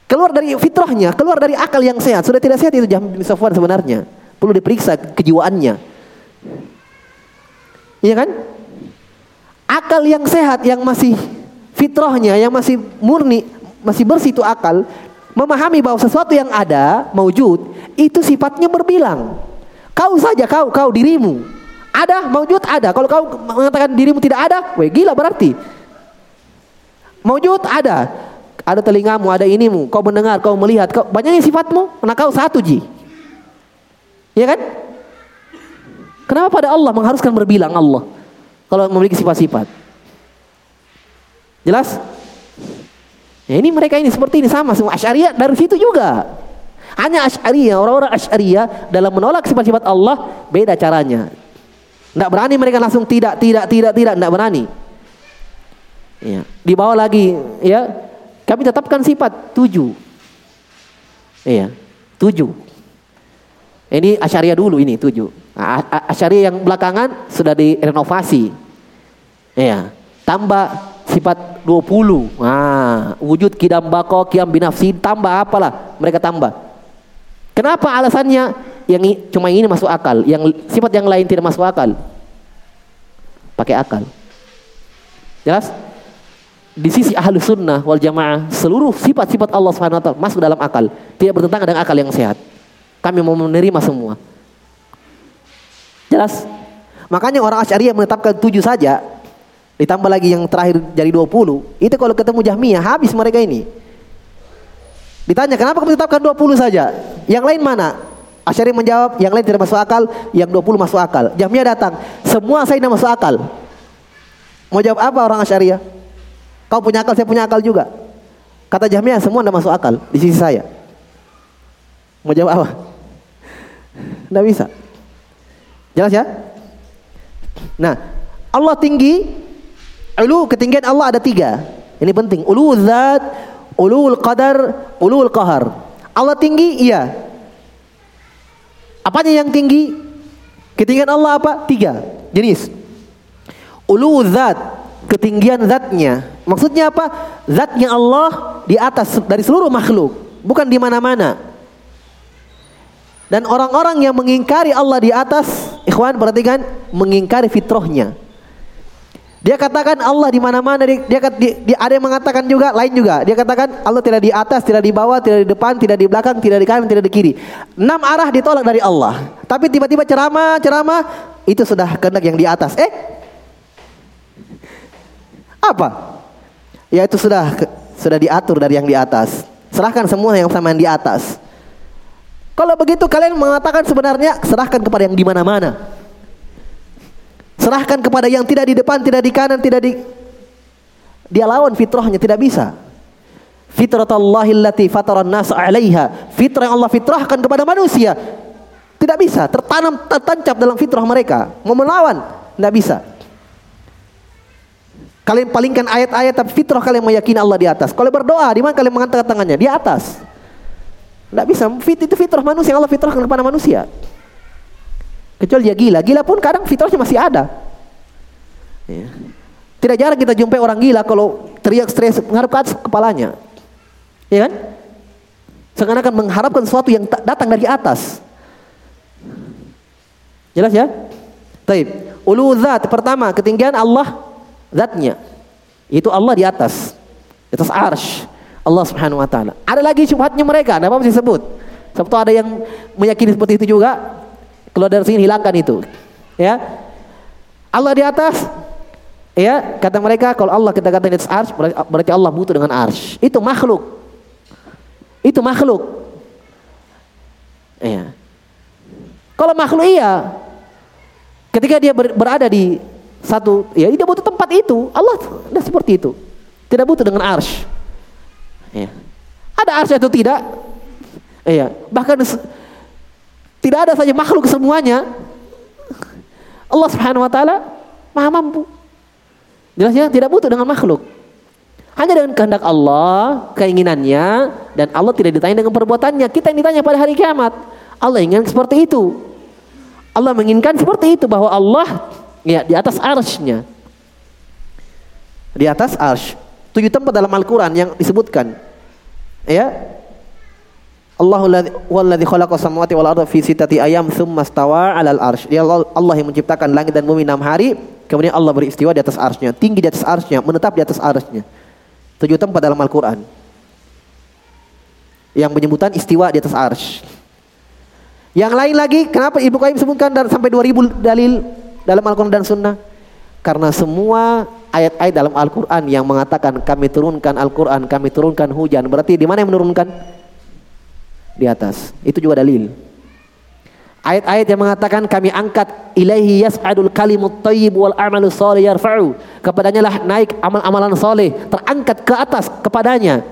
Keluar dari fitrahnya, keluar dari akal yang sehat. Sudah tidak sehat itu Jahm bin Safwan sebenarnya. Perlu diperiksa kejiwaannya. Iya kan? Akal yang sehat yang masih fitrahnya yang masih murni masih bersih itu akal, memahami bahwa sesuatu yang ada, maujud, itu sifatnya berbilang. Kau saja, kau, kau dirimu. Ada, maujud ada. Kalau kau mengatakan dirimu tidak ada, weh gila berarti. Maujud ada. Ada telingamu, ada inimu. Kau mendengar, kau melihat. Kau, banyaknya sifatmu, karena kau satu ji. Ya kan? Kenapa pada Allah mengharuskan berbilang Allah? Kalau memiliki sifat-sifat. Jelas? Ya ini mereka ini seperti ini sama semua Asy'ariyah dari situ juga. Hanya Asy'ariyah, orang-orang Asy'ariyah dalam menolak sifat-sifat Allah beda caranya. Tidak berani mereka langsung tidak, tidak, tidak, tidak, tidak berani. Ya. Di bawah lagi, ya, kami tetapkan sifat tujuh. Iya, tujuh. Ini Asy'ariyah dulu ini tujuh. Nah, yang belakangan sudah direnovasi. Iya, tambah sifat 20. Nah, wujud kidam bako kiam binafsi tambah apalah mereka tambah. Kenapa alasannya yang cuma ini masuk akal, yang sifat yang lain tidak masuk akal? Pakai akal. Jelas? di sisi ahlu sunnah wal jamaah seluruh sifat-sifat Allah taala masuk dalam akal, tidak bertentangan dengan akal yang sehat. Kami mau menerima semua. Jelas? Makanya orang Asy'ariyah menetapkan tujuh saja, ditambah lagi yang terakhir jadi 20. Itu kalau ketemu Jahmiyah habis mereka ini. Ditanya, "Kenapa kamu tetapkan 20 saja? Yang lain mana?" Asy'ari menjawab, "Yang lain tidak masuk akal, yang 20 masuk akal." Jahmiyah datang, "Semua saya tidak masuk akal." Mau jawab apa orang Asy'ariyah? Kau punya akal, saya punya akal juga. Kata Jahmiyah, semua tidak masuk akal di sisi saya. Mau jawab apa? Tidak bisa. Jelas ya? Nah, Allah tinggi, ulu ketinggian Allah ada tiga. Ini penting. Ulu zat, ulu qadar, ulu qahar. Allah tinggi, iya. Apanya yang tinggi? Ketinggian Allah apa? Tiga jenis. Ulu zat, ketinggian zatnya. Maksudnya apa? Zatnya Allah di atas dari seluruh makhluk, bukan di mana-mana. Dan orang-orang yang mengingkari Allah di atas, ikhwan perhatikan, mengingkari fitrahnya. Dia katakan Allah di mana-mana. Dia, dia, dia, ada yang mengatakan juga, lain juga. Dia katakan Allah tidak di atas, tidak di bawah, tidak di depan, tidak di belakang, tidak di kanan, tidak di kiri. Enam arah ditolak dari Allah. Tapi tiba-tiba ceramah, ceramah itu sudah kehendak yang di atas. Eh, apa? Ya itu sudah sudah diatur dari yang di atas. Serahkan semua yang sama yang di atas. Kalau begitu kalian mengatakan sebenarnya serahkan kepada yang di mana-mana. Serahkan kepada yang tidak di depan, tidak di kanan, tidak di dia lawan fitrahnya tidak bisa. Allati fataran nas 'alaiha. Fitrah yang Allah fitrahkan kepada manusia tidak bisa tertanam tertancap dalam fitrah mereka. Mau melawan tidak bisa. Kalian palingkan ayat-ayat tapi fitrah kalian meyakini Allah di atas. Kalau berdoa, di mana kalian mengangkat tangannya? Di atas. Tidak bisa. Fit itu fitrah manusia Allah fitrahkan kepada manusia. Kecuali dia gila. Gila pun kadang fitrahnya masih ada. Ya. Tidak jarang kita jumpai orang gila kalau teriak stres mengharap ke kepalanya. Ya kan? Seakan-akan mengharapkan sesuatu yang datang dari atas. Jelas ya? Taib. Ulu zat pertama ketinggian Allah zatnya. Itu Allah di atas. Di atas arsh. Allah subhanahu wa ta'ala. Ada lagi syubhatnya mereka. Kenapa mesti sebut? Sebab ada yang meyakini seperti itu juga. Kalau dari sini hilangkan itu. Ya. Allah di atas. Ya, kata mereka kalau Allah kita kata di atas arsh berarti Allah butuh dengan arsh. Itu makhluk. Itu makhluk. Ya. Kalau makhluk iya. Ketika dia berada di satu ya dia butuh tempat itu Allah tidak seperti itu tidak butuh dengan arsh ya. ada arsh atau tidak ya bahkan tidak ada saja makhluk semuanya Allah subhanahu wa ta'ala maha mampu jelasnya tidak butuh dengan makhluk hanya dengan kehendak Allah keinginannya dan Allah tidak ditanya dengan perbuatannya kita yang ditanya pada hari kiamat Allah ingin seperti itu Allah menginginkan seperti itu bahwa Allah Ya, di atas arsnya. Di atas arsh. Tujuh tempat dalam Al-Quran yang disebutkan. Ya. Allahu walladzi khalaqa samawati wal arda fi ayam tsumma stawa 'alal arsy. Dia Allah yang menciptakan langit dan bumi enam hari, kemudian Allah beristiwa di atas arsy tinggi di atas arsy menetap di atas arsy Tujuh tempat dalam Al-Qur'an. Yang penyebutan istiwa di atas arsy. Yang lain lagi, kenapa Ibu Qayyim sebutkan sampai 2000 dalil dalam Al-Quran dan Sunnah? Karena semua ayat-ayat dalam Al-Quran yang mengatakan kami turunkan Al-Quran, kami turunkan hujan. Berarti di mana yang menurunkan? Di atas. Itu juga dalil. Ayat-ayat yang mengatakan kami angkat ilaihi yas'adul kalimut thayyib wal amalu shalih yarfa'u. Kepadanya lah naik amal-amalan soleh, terangkat ke atas kepadanya.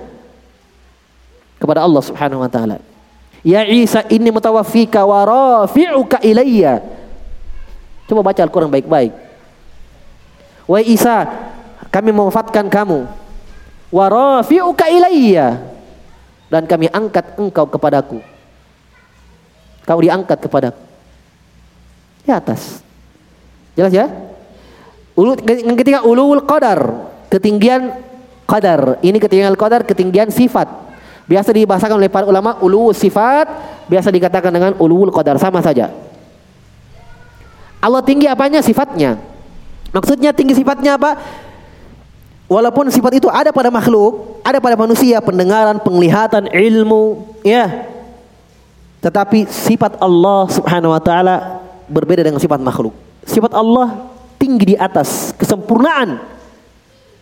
Kepada Allah Subhanahu wa taala. Ya Isa inni mutawaffika wa rafi'uka ilayya. Coba baca Al-Quran baik-baik. Wahai Isa, kami memanfaatkan kamu. Wa rafi'uka ilayya. Dan kami angkat engkau kepadaku. Kau diangkat kepadaku. Di atas. Jelas ya? Ulu, yang ketiga ulul qadar, ketinggian qadar. Ini ketinggian qadar, ketinggian sifat. Biasa dibahasakan oleh para ulama ulu sifat, biasa dikatakan dengan ulul qadar sama saja. Allah tinggi apanya? Sifatnya. Maksudnya tinggi sifatnya apa? Walaupun sifat itu ada pada makhluk, ada pada manusia, pendengaran, penglihatan, ilmu, ya. Tetapi sifat Allah Subhanahu wa taala berbeda dengan sifat makhluk. Sifat Allah tinggi di atas kesempurnaan.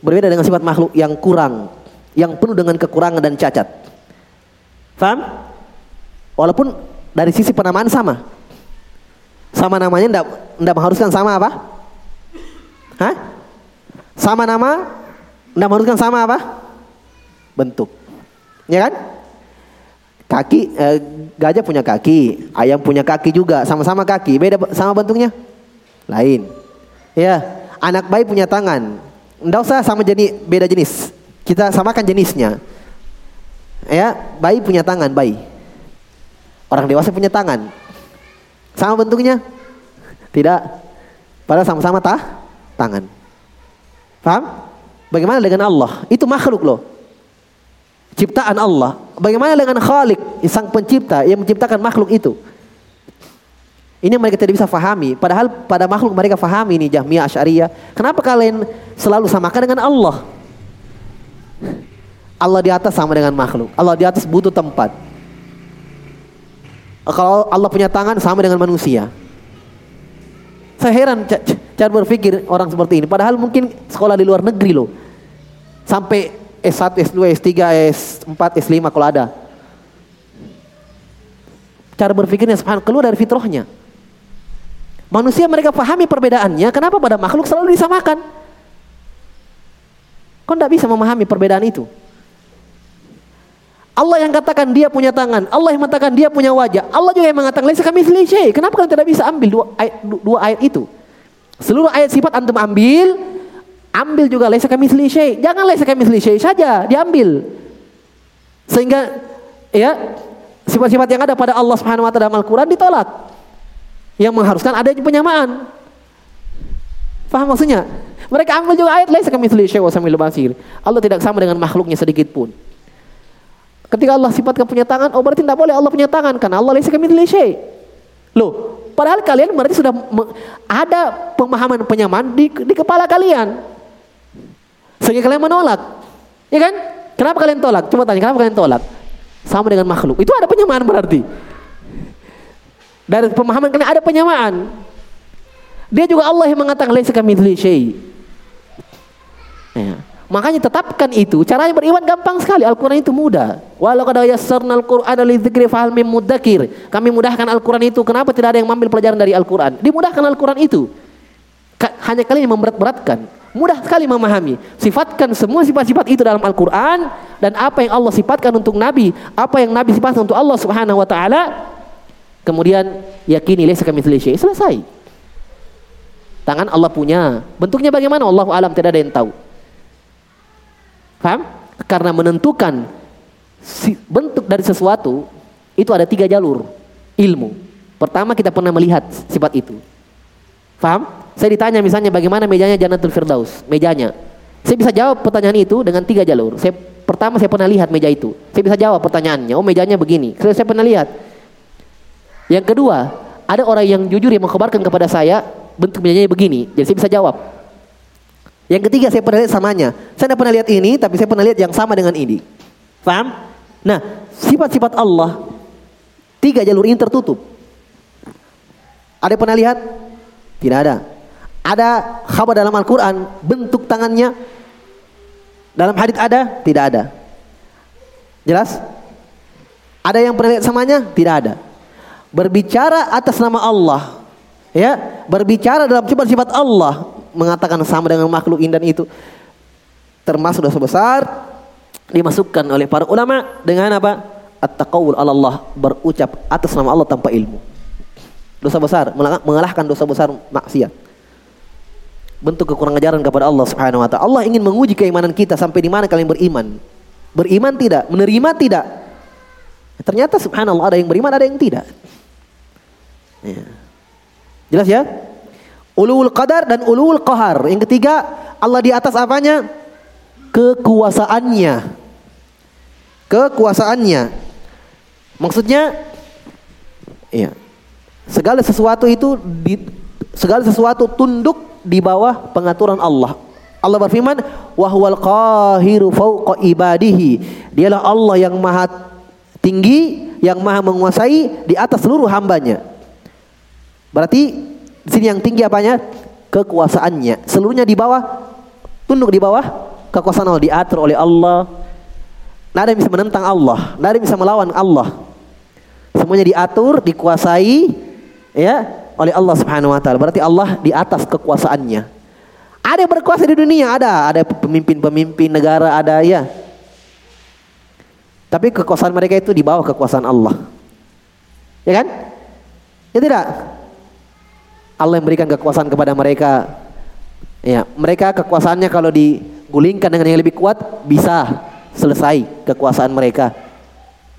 Berbeda dengan sifat makhluk yang kurang, yang penuh dengan kekurangan dan cacat. Faham? Walaupun dari sisi penamaan sama. Sama namanya enggak, enggak mengharuskan sama apa? Hah? Sama nama Nah menurutkan sama apa? Bentuk. Ya kan? Kaki, eh, gajah punya kaki, ayam punya kaki juga, sama-sama kaki. Beda sama bentuknya? Lain. Ya, anak bayi punya tangan. Enggak usah sama jenis, beda jenis. Kita samakan jenisnya. Ya, bayi punya tangan, bayi. Orang dewasa punya tangan. Sama bentuknya? Tidak. Padahal sama-sama tah tangan. Paham? Bagaimana dengan Allah? Itu makhluk loh. Ciptaan Allah. Bagaimana dengan Khalik, sang pencipta yang menciptakan makhluk itu? Ini mereka tidak bisa fahami. Padahal pada makhluk mereka fahami ini Jahmiyah Asy'ariyah. Kenapa kalian selalu samakan dengan Allah? Allah di atas sama dengan makhluk. Allah di atas butuh tempat. Kalau Allah punya tangan sama dengan manusia. Saya heran cara berpikir orang seperti ini. Padahal mungkin sekolah di luar negeri loh. Sampai S1, S2, S3, S4, S5 kalau ada. Cara berpikirnya subhanallah keluar dari fitrahnya. Manusia mereka pahami perbedaannya, kenapa pada makhluk selalu disamakan? Kau tidak bisa memahami perbedaan itu. Allah yang katakan dia punya tangan, Allah yang mengatakan dia punya wajah, Allah juga yang mengatakan laisa kami Kenapa kalian tidak bisa ambil dua ayat, dua ayat itu? Seluruh ayat sifat antum ambil, Ambil juga laisa kami syai. Jangan laisa kami syai saja, diambil. Sehingga ya sifat-sifat yang ada pada Allah Subhanahu wa taala dalam Al-Qur'an ditolak. Yang mengharuskan ada penyamaan. Paham maksudnya? Mereka ambil juga ayat laisa kami syai wa samil basir. Allah tidak sama dengan makhluknya sedikit pun. Ketika Allah sifatkan punya tangan, oh berarti tidak boleh Allah punya tangan karena Allah laisa kami syai. Loh, padahal kalian berarti sudah ada pemahaman penyamaan di, di kepala kalian. Sehingga kalian menolak. Ya kan? Kenapa kalian tolak? Coba tanya, kenapa kalian tolak? Sama dengan makhluk. Itu ada penyamaan berarti. Dari pemahaman kalian ada penyamaan. Dia juga Allah yang mengatakan laisa kamitsli syai. Ya. Makanya tetapkan itu. Caranya beriman gampang sekali. Al-Quran itu mudah. Walau kada yassarna Al-Quran li dzikri fahal mim mudzakir. Kami mudahkan Al-Quran itu. Kenapa tidak ada yang mengambil pelajaran dari Al-Quran? Dimudahkan Al-Quran itu. Hanya kalian yang memberat-beratkan. Mudah sekali memahami. Sifatkan semua sifat-sifat itu dalam Al-Quran dan apa yang Allah sifatkan untuk Nabi, apa yang Nabi sifatkan untuk Allah Subhanahu Wa Taala. Kemudian yakini laisa kamitsli. Selesai. Tangan Allah punya. Bentuknya bagaimana? Allah alam tidak ada yang tahu. Paham? Karena menentukan bentuk dari sesuatu itu ada tiga jalur ilmu. Pertama kita pernah melihat sifat itu. Paham? Saya ditanya misalnya bagaimana mejanya Jannatul Firdaus, mejanya. Saya bisa jawab pertanyaan itu dengan tiga jalur. Saya pertama saya pernah lihat meja itu. Saya bisa jawab pertanyaannya. Oh mejanya begini. Saya, saya pernah lihat. Yang kedua, ada orang yang jujur yang mengkabarkan kepada saya bentuk mejanya begini. Jadi saya bisa jawab. Yang ketiga saya pernah lihat samanya. Saya tidak pernah lihat ini, tapi saya pernah lihat yang sama dengan ini. Paham? Nah, sifat-sifat Allah tiga jalur ini tertutup. Ada yang pernah lihat? Tidak ada. Ada khabar dalam Al-Quran bentuk tangannya dalam hadits ada? Tidak ada. Jelas? Ada yang pernah lihat samanya? Tidak ada. Berbicara atas nama Allah, ya, berbicara dalam sifat-sifat Allah, mengatakan sama dengan makhluk indah itu termasuk dosa besar dimasukkan oleh para ulama dengan apa? At-taqawul Allah, berucap atas nama Allah tanpa ilmu. Dosa besar, mengalahkan dosa besar maksiat bentuk kekurangan ajaran kepada Allah Subhanahu wa taala. Allah ingin menguji keimanan kita sampai di mana kalian beriman. Beriman tidak, menerima tidak. Ternyata subhanallah ada yang beriman, ada yang tidak. Ya. Jelas ya? Ulul qadar dan ulul qahar. Yang ketiga, Allah di atas apanya? Kekuasaannya. Kekuasaannya. Maksudnya ya. Segala sesuatu itu di, segala sesuatu tunduk di bawah pengaturan Allah. Allah berfirman, "Wa huwal qahiru fawqa ibadihi." Dialah Allah yang maha tinggi, yang maha menguasai di atas seluruh hambanya. Berarti di sini yang tinggi apanya? Kekuasaannya. Seluruhnya di bawah, tunduk di bawah kekuasaan Allah diatur oleh Allah. Tidak ada yang bisa menentang Allah, tidak ada yang bisa melawan Allah. Semuanya diatur, dikuasai, ya oleh Allah Subhanahu Wa Taala. Berarti Allah di atas kekuasaannya. Ada yang berkuasa di dunia, ada, ada pemimpin-pemimpin negara, ada ya. Tapi kekuasaan mereka itu di bawah kekuasaan Allah. Ya kan? Ya tidak? Allah yang berikan kekuasaan kepada mereka. Ya, mereka kekuasaannya kalau digulingkan dengan yang lebih kuat bisa selesai kekuasaan mereka.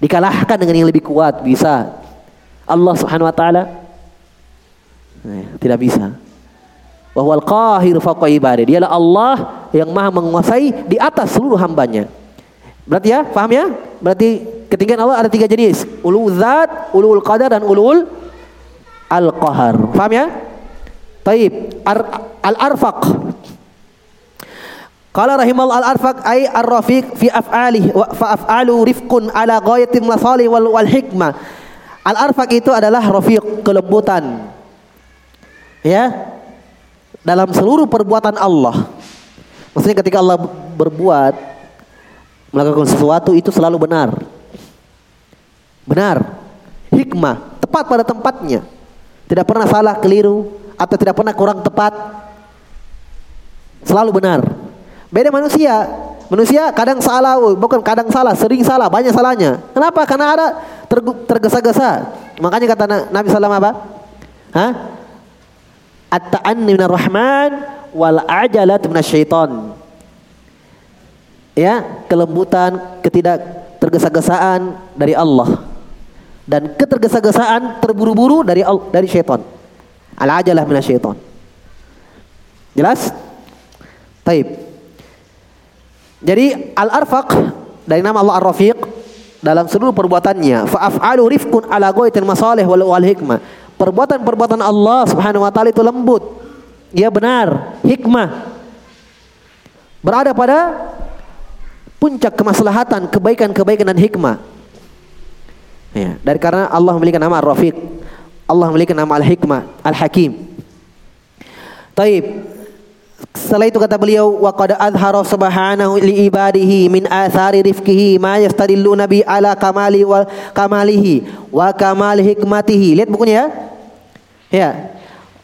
Dikalahkan dengan yang lebih kuat bisa. Allah Subhanahu wa taala tidak bisa bahwa al-qahir fawqa ibadi. Dialah Allah yang maha menguasai di atas seluruh hambanya. Berarti ya, paham ya? Berarti ketinggian Allah ada tiga jenis. Ulul zat, ulul qadar dan ulul al-qahar. Paham ya? Taib. Al-arfaq. Qala rahimallahu al-arfaq ay ar-rafiq fi af'alihi wa fa af'alu rifqun ala ghayatil masalih wal, wal hikmah. Al-arfaq itu adalah rafiq kelembutan. Ya, dalam seluruh perbuatan Allah. Maksudnya ketika Allah berbuat melakukan sesuatu itu selalu benar. Benar. Hikmah, tepat pada tempatnya. Tidak pernah salah, keliru atau tidak pernah kurang tepat. Selalu benar. Beda manusia. Manusia kadang salah, bukan kadang salah, sering salah, banyak salahnya. Kenapa? Karena ada tergesa-gesa. Makanya kata Nabi SAW apa? Hah? At-ta'anni minar rahman wal ajalat minasyaiton. Ya, kelembutan, ketidak tergesa-gesaan dari Allah dan ketergesa-gesaan terburu-buru dari dari syaitan. Al-ajalah minasyaiton. Jelas? Taib. Jadi al-arfaq dari nama Allah Ar-Rafiq dalam seluruh perbuatannya fa af'alu rifqun ala ghaitil masalih wal hikmah Perbuatan-perbuatan Allah Subhanahu wa taala itu lembut. Ia benar, hikmah. Berada pada puncak kemaslahatan, kebaikan-kebaikan dan hikmah. Ya, dari karena Allah memiliki nama Ar-Rafiq. Allah memiliki nama Al-Hikmah, Al-Hakim. Taib. Setelah itu kata beliau wa qad azhara subhanahu li ibadihi min athari rifqihi ma yastadilluna bi ala kamali wa kamalihi wa kamal hikmatihi. Lihat bukunya ya. Ya.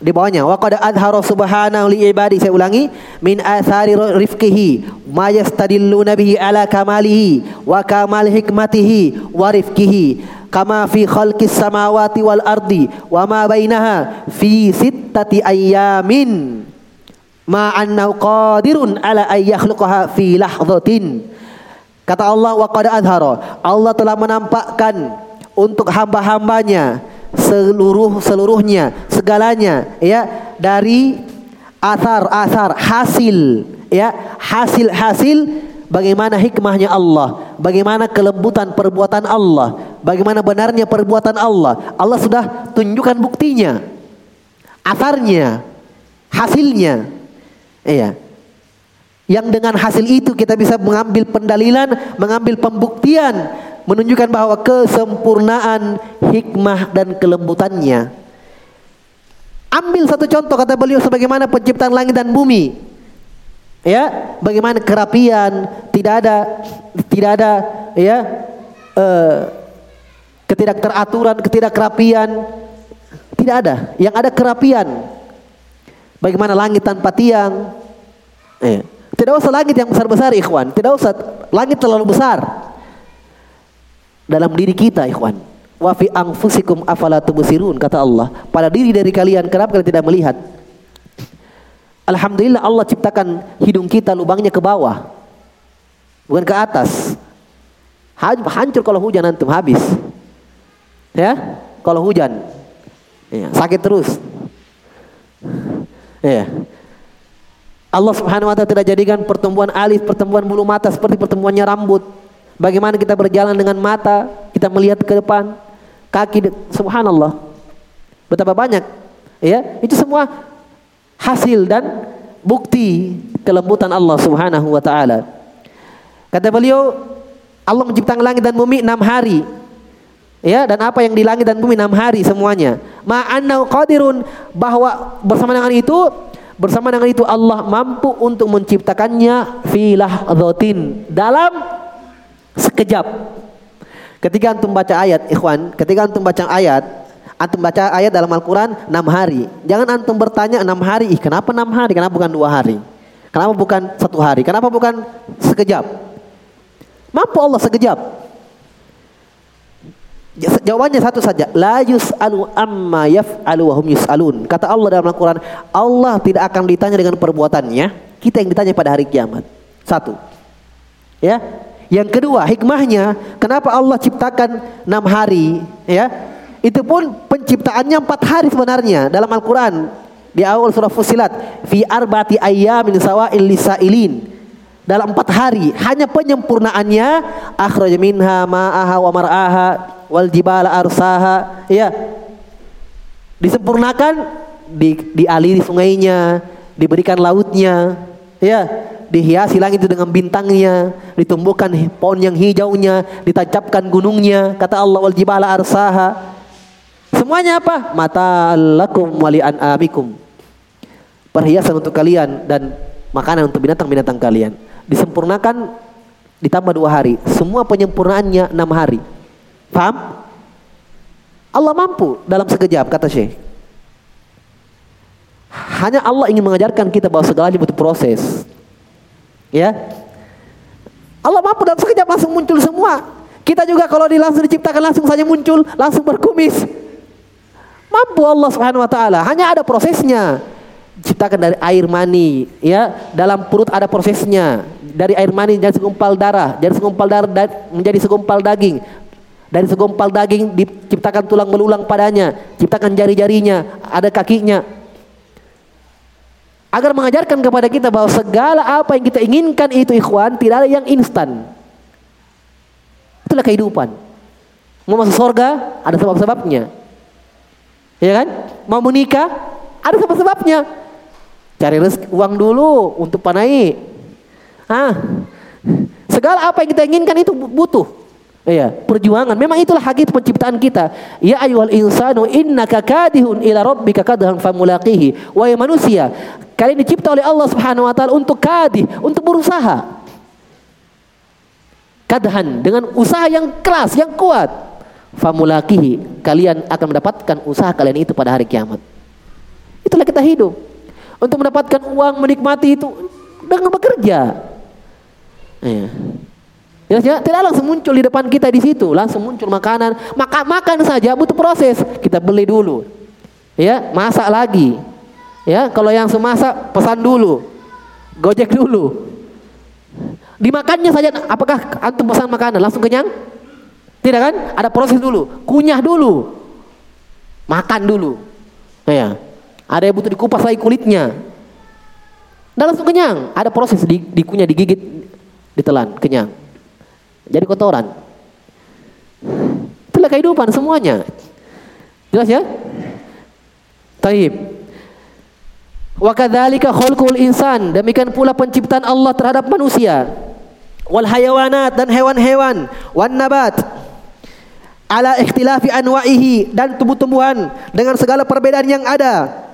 Di bawahnya wa qad azhara subhanahu li ibadi saya ulangi min athari rifqihi ma yastadilluna bihi ala kamalihi wa kamal hikmatihi wa rifqihi kama fi khalqis samawati wal ardi wa ma bainaha fi sittati ayyamin ma annahu qadirun ala ay yakhluqaha fi lahzatin. Kata Allah wa qad azhara Allah telah menampakkan untuk hamba-hambanya seluruh seluruhnya segalanya ya dari asar-asar hasil ya hasil-hasil bagaimana hikmahnya Allah bagaimana kelembutan perbuatan Allah bagaimana benarnya perbuatan Allah. Allah sudah tunjukkan buktinya asarnya hasilnya iya yang dengan hasil itu kita bisa mengambil pendalilan mengambil pembuktian menunjukkan bahwa kesempurnaan hikmah dan kelembutannya. Ambil satu contoh kata beliau sebagaimana penciptaan langit dan bumi. Ya, bagaimana kerapian, tidak ada tidak ada ya eh, ketidakteraturan, ketidakkerapian, tidak ada. Yang ada kerapian. Bagaimana langit tanpa tiang? Eh, tidak usah langit yang besar-besar, ikhwan. Tidak usah langit terlalu besar. Dalam diri kita ikhwan. Wa fi anfusikum afala tubsirun kata Allah. Pada diri dari kalian kenapa kalian tidak melihat? Alhamdulillah Allah ciptakan hidung kita lubangnya ke bawah. Bukan ke atas. Hancur kalau hujan antum habis. Ya? Kalau hujan. Ya, sakit terus. Ya Allah subhanahu wa ta'ala tidak jadikan pertumbuhan alis pertumbuhan bulu mata seperti pertumbuhannya rambut Bagaimana kita berjalan dengan mata, kita melihat ke depan, kaki subhanallah. Betapa banyak ya, itu semua hasil dan bukti kelembutan Allah Subhanahu wa taala. Kata beliau, Allah menciptakan langit dan bumi enam hari. Ya, dan apa yang di langit dan bumi enam hari semuanya. Ma'annau qadirun bahwa bersama dengan itu bersama dengan itu Allah mampu untuk menciptakannya filah lahzatin dalam sekejap. Ketika antum baca ayat, ikhwan, ketika antum baca ayat, antum baca ayat dalam Al-Quran enam hari. Jangan antum bertanya enam hari, ih kenapa enam hari? Kenapa bukan dua hari? Kenapa bukan satu hari? Kenapa bukan sekejap? Mampu Allah sekejap. Jawabannya satu saja. La yus'alu amma yaf'alu wa hum yus'alun. Kata Allah dalam Al-Quran, Allah tidak akan ditanya dengan perbuatannya. Kita yang ditanya pada hari kiamat. Satu. Ya. Yang kedua, hikmahnya kenapa Allah ciptakan enam hari, ya? Itu pun penciptaannya empat hari sebenarnya dalam Al-Quran di awal surah Fusilat fi arbati ayyamin sawa'il lisailin dalam empat hari hanya penyempurnaannya akhraj minha ma'aha wa mar'aha wal jibala arsaha. Ya disempurnakan di dialiri sungainya diberikan lautnya. Ya dihiasi langit itu dengan bintangnya ditumbuhkan pohon yang hijaunya ditancapkan gunungnya kata Allah wal jibala arsaha. Semuanya apa? Mata lakum wali amikum perhiasan untuk kalian dan makanan untuk binatang-binatang kalian. Disempurnakan ditambah dua hari. Semua penyempurnaannya enam hari Paham? Allah mampu dalam sekejap kata Syekh. Hanya Allah ingin mengajarkan kita bahwa segalanya butuh proses. Ya. Allah mampu dalam sekejap langsung muncul semua. Kita juga kalau langsung diciptakan langsung saja muncul, langsung berkumis. Mampu Allah Subhanahu wa taala. Hanya ada prosesnya. Ciptakan dari air mani, ya. Dalam perut ada prosesnya. Dari air mani jadi segumpal darah, dari segumpal darah menjadi segumpal daging, dari segumpal daging diciptakan tulang belulang padanya, ciptakan jari-jarinya, ada kakinya. Agar mengajarkan kepada kita bahwa segala apa yang kita inginkan itu ikhwan tidak ada yang instan. Itulah kehidupan. Mau masuk surga ada sebab-sebabnya. Ya kan? Mau menikah ada sebab-sebabnya. Cari rezeki uang dulu untuk panai. Ah. Segala apa yang kita inginkan itu butuh. Iya, perjuangan. Memang itulah hakikat penciptaan kita. Ya ayyuhal insanu innaka kadihun ila rabbika kadhan famulaqihi. Wahai manusia, kalian dicipta oleh Allah Subhanahu wa taala untuk kadih, untuk berusaha. Kadhan dengan usaha yang keras, yang kuat. Famulaqihi, kalian akan mendapatkan usaha kalian itu pada hari kiamat. Itulah kita hidup. Untuk mendapatkan uang menikmati itu dengan bekerja. Iya. Ya, ya, tidak langsung muncul di depan kita di situ, langsung muncul makanan. Makan makan saja butuh proses. Kita beli dulu. Ya, masak lagi. Ya, kalau yang semasak pesan dulu. Gojek dulu. Dimakannya saja apakah antum pesan makanan langsung kenyang? Tidak kan? Ada proses dulu. Kunyah dulu. Makan dulu. Ya. Ada yang butuh dikupas lagi kulitnya. Dan langsung kenyang. Ada proses di, dikunyah, digigit, ditelan, kenyang jadi kotoran. Itulah kehidupan semuanya. Jelas ya? Taib. Wa kadzalika insan, demikian pula penciptaan Allah terhadap manusia. Wal hayawanat dan hewan-hewan, wan nabat. Ala ikhtilafi anwa'ihi dan tumbuh-tumbuhan dengan segala perbedaan yang ada.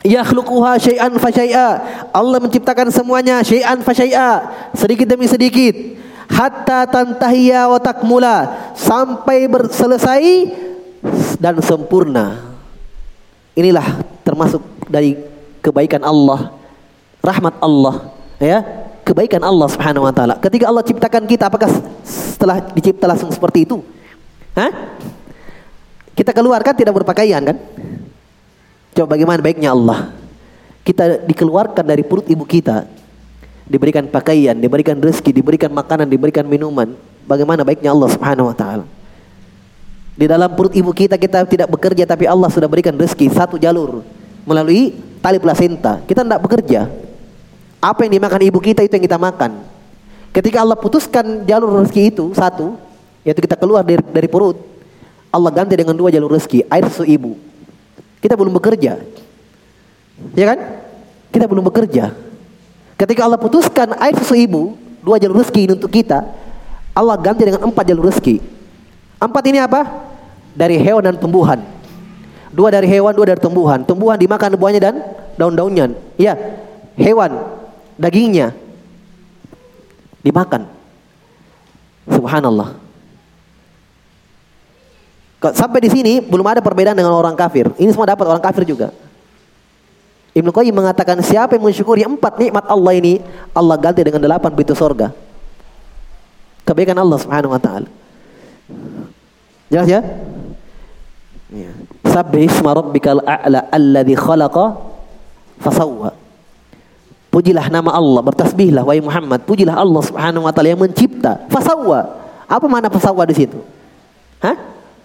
Yakhluquha syai'an fa syai'a. Allah menciptakan semuanya syai'an fa sedikit demi sedikit hatta tantahiya wa takmula sampai selesai dan sempurna. Inilah termasuk dari kebaikan Allah, rahmat Allah, ya. Kebaikan Allah Subhanahu wa taala. Ketika Allah ciptakan kita apakah setelah dicipta langsung seperti itu? Hah? Kita keluarkan tidak berpakaian kan? Coba bagaimana baiknya Allah. Kita dikeluarkan dari perut ibu kita diberikan pakaian, diberikan rezeki, diberikan makanan, diberikan minuman. Bagaimana baiknya Allah Subhanahu wa taala. Di dalam perut ibu kita kita tidak bekerja tapi Allah sudah berikan rezeki satu jalur melalui tali plasenta. Kita tidak bekerja. Apa yang dimakan ibu kita itu yang kita makan. Ketika Allah putuskan jalur rezeki itu satu, yaitu kita keluar dari, dari perut, Allah ganti dengan dua jalur rezeki, air susu ibu. Kita belum bekerja. Ya kan? Kita belum bekerja. Ketika Allah putuskan air susu ibu, dua jalur rezeki ini untuk kita, Allah ganti dengan empat jalur rezeki. Empat ini apa? Dari hewan dan tumbuhan. Dua dari hewan, dua dari tumbuhan. Tumbuhan dimakan buahnya dan daun-daunnya. Ya, hewan dagingnya dimakan. Subhanallah. Sampai di sini belum ada perbedaan dengan orang kafir. Ini semua dapat orang kafir juga. Ibnu Qayyim mengatakan siapa yang mensyukuri empat nikmat Allah ini, Allah ganti dengan delapan pintu sorga. Kebaikan Allah Subhanahu wa taala. Jelas ya? Ya. Sabbih isma rabbikal a'la alladhi khalaqa fasawwa. Pujilah nama Allah, bertasbihlah wahai Muhammad, pujilah Allah Subhanahu wa taala yang mencipta. Fasawwa. Apa makna fasawwa di situ? Hah?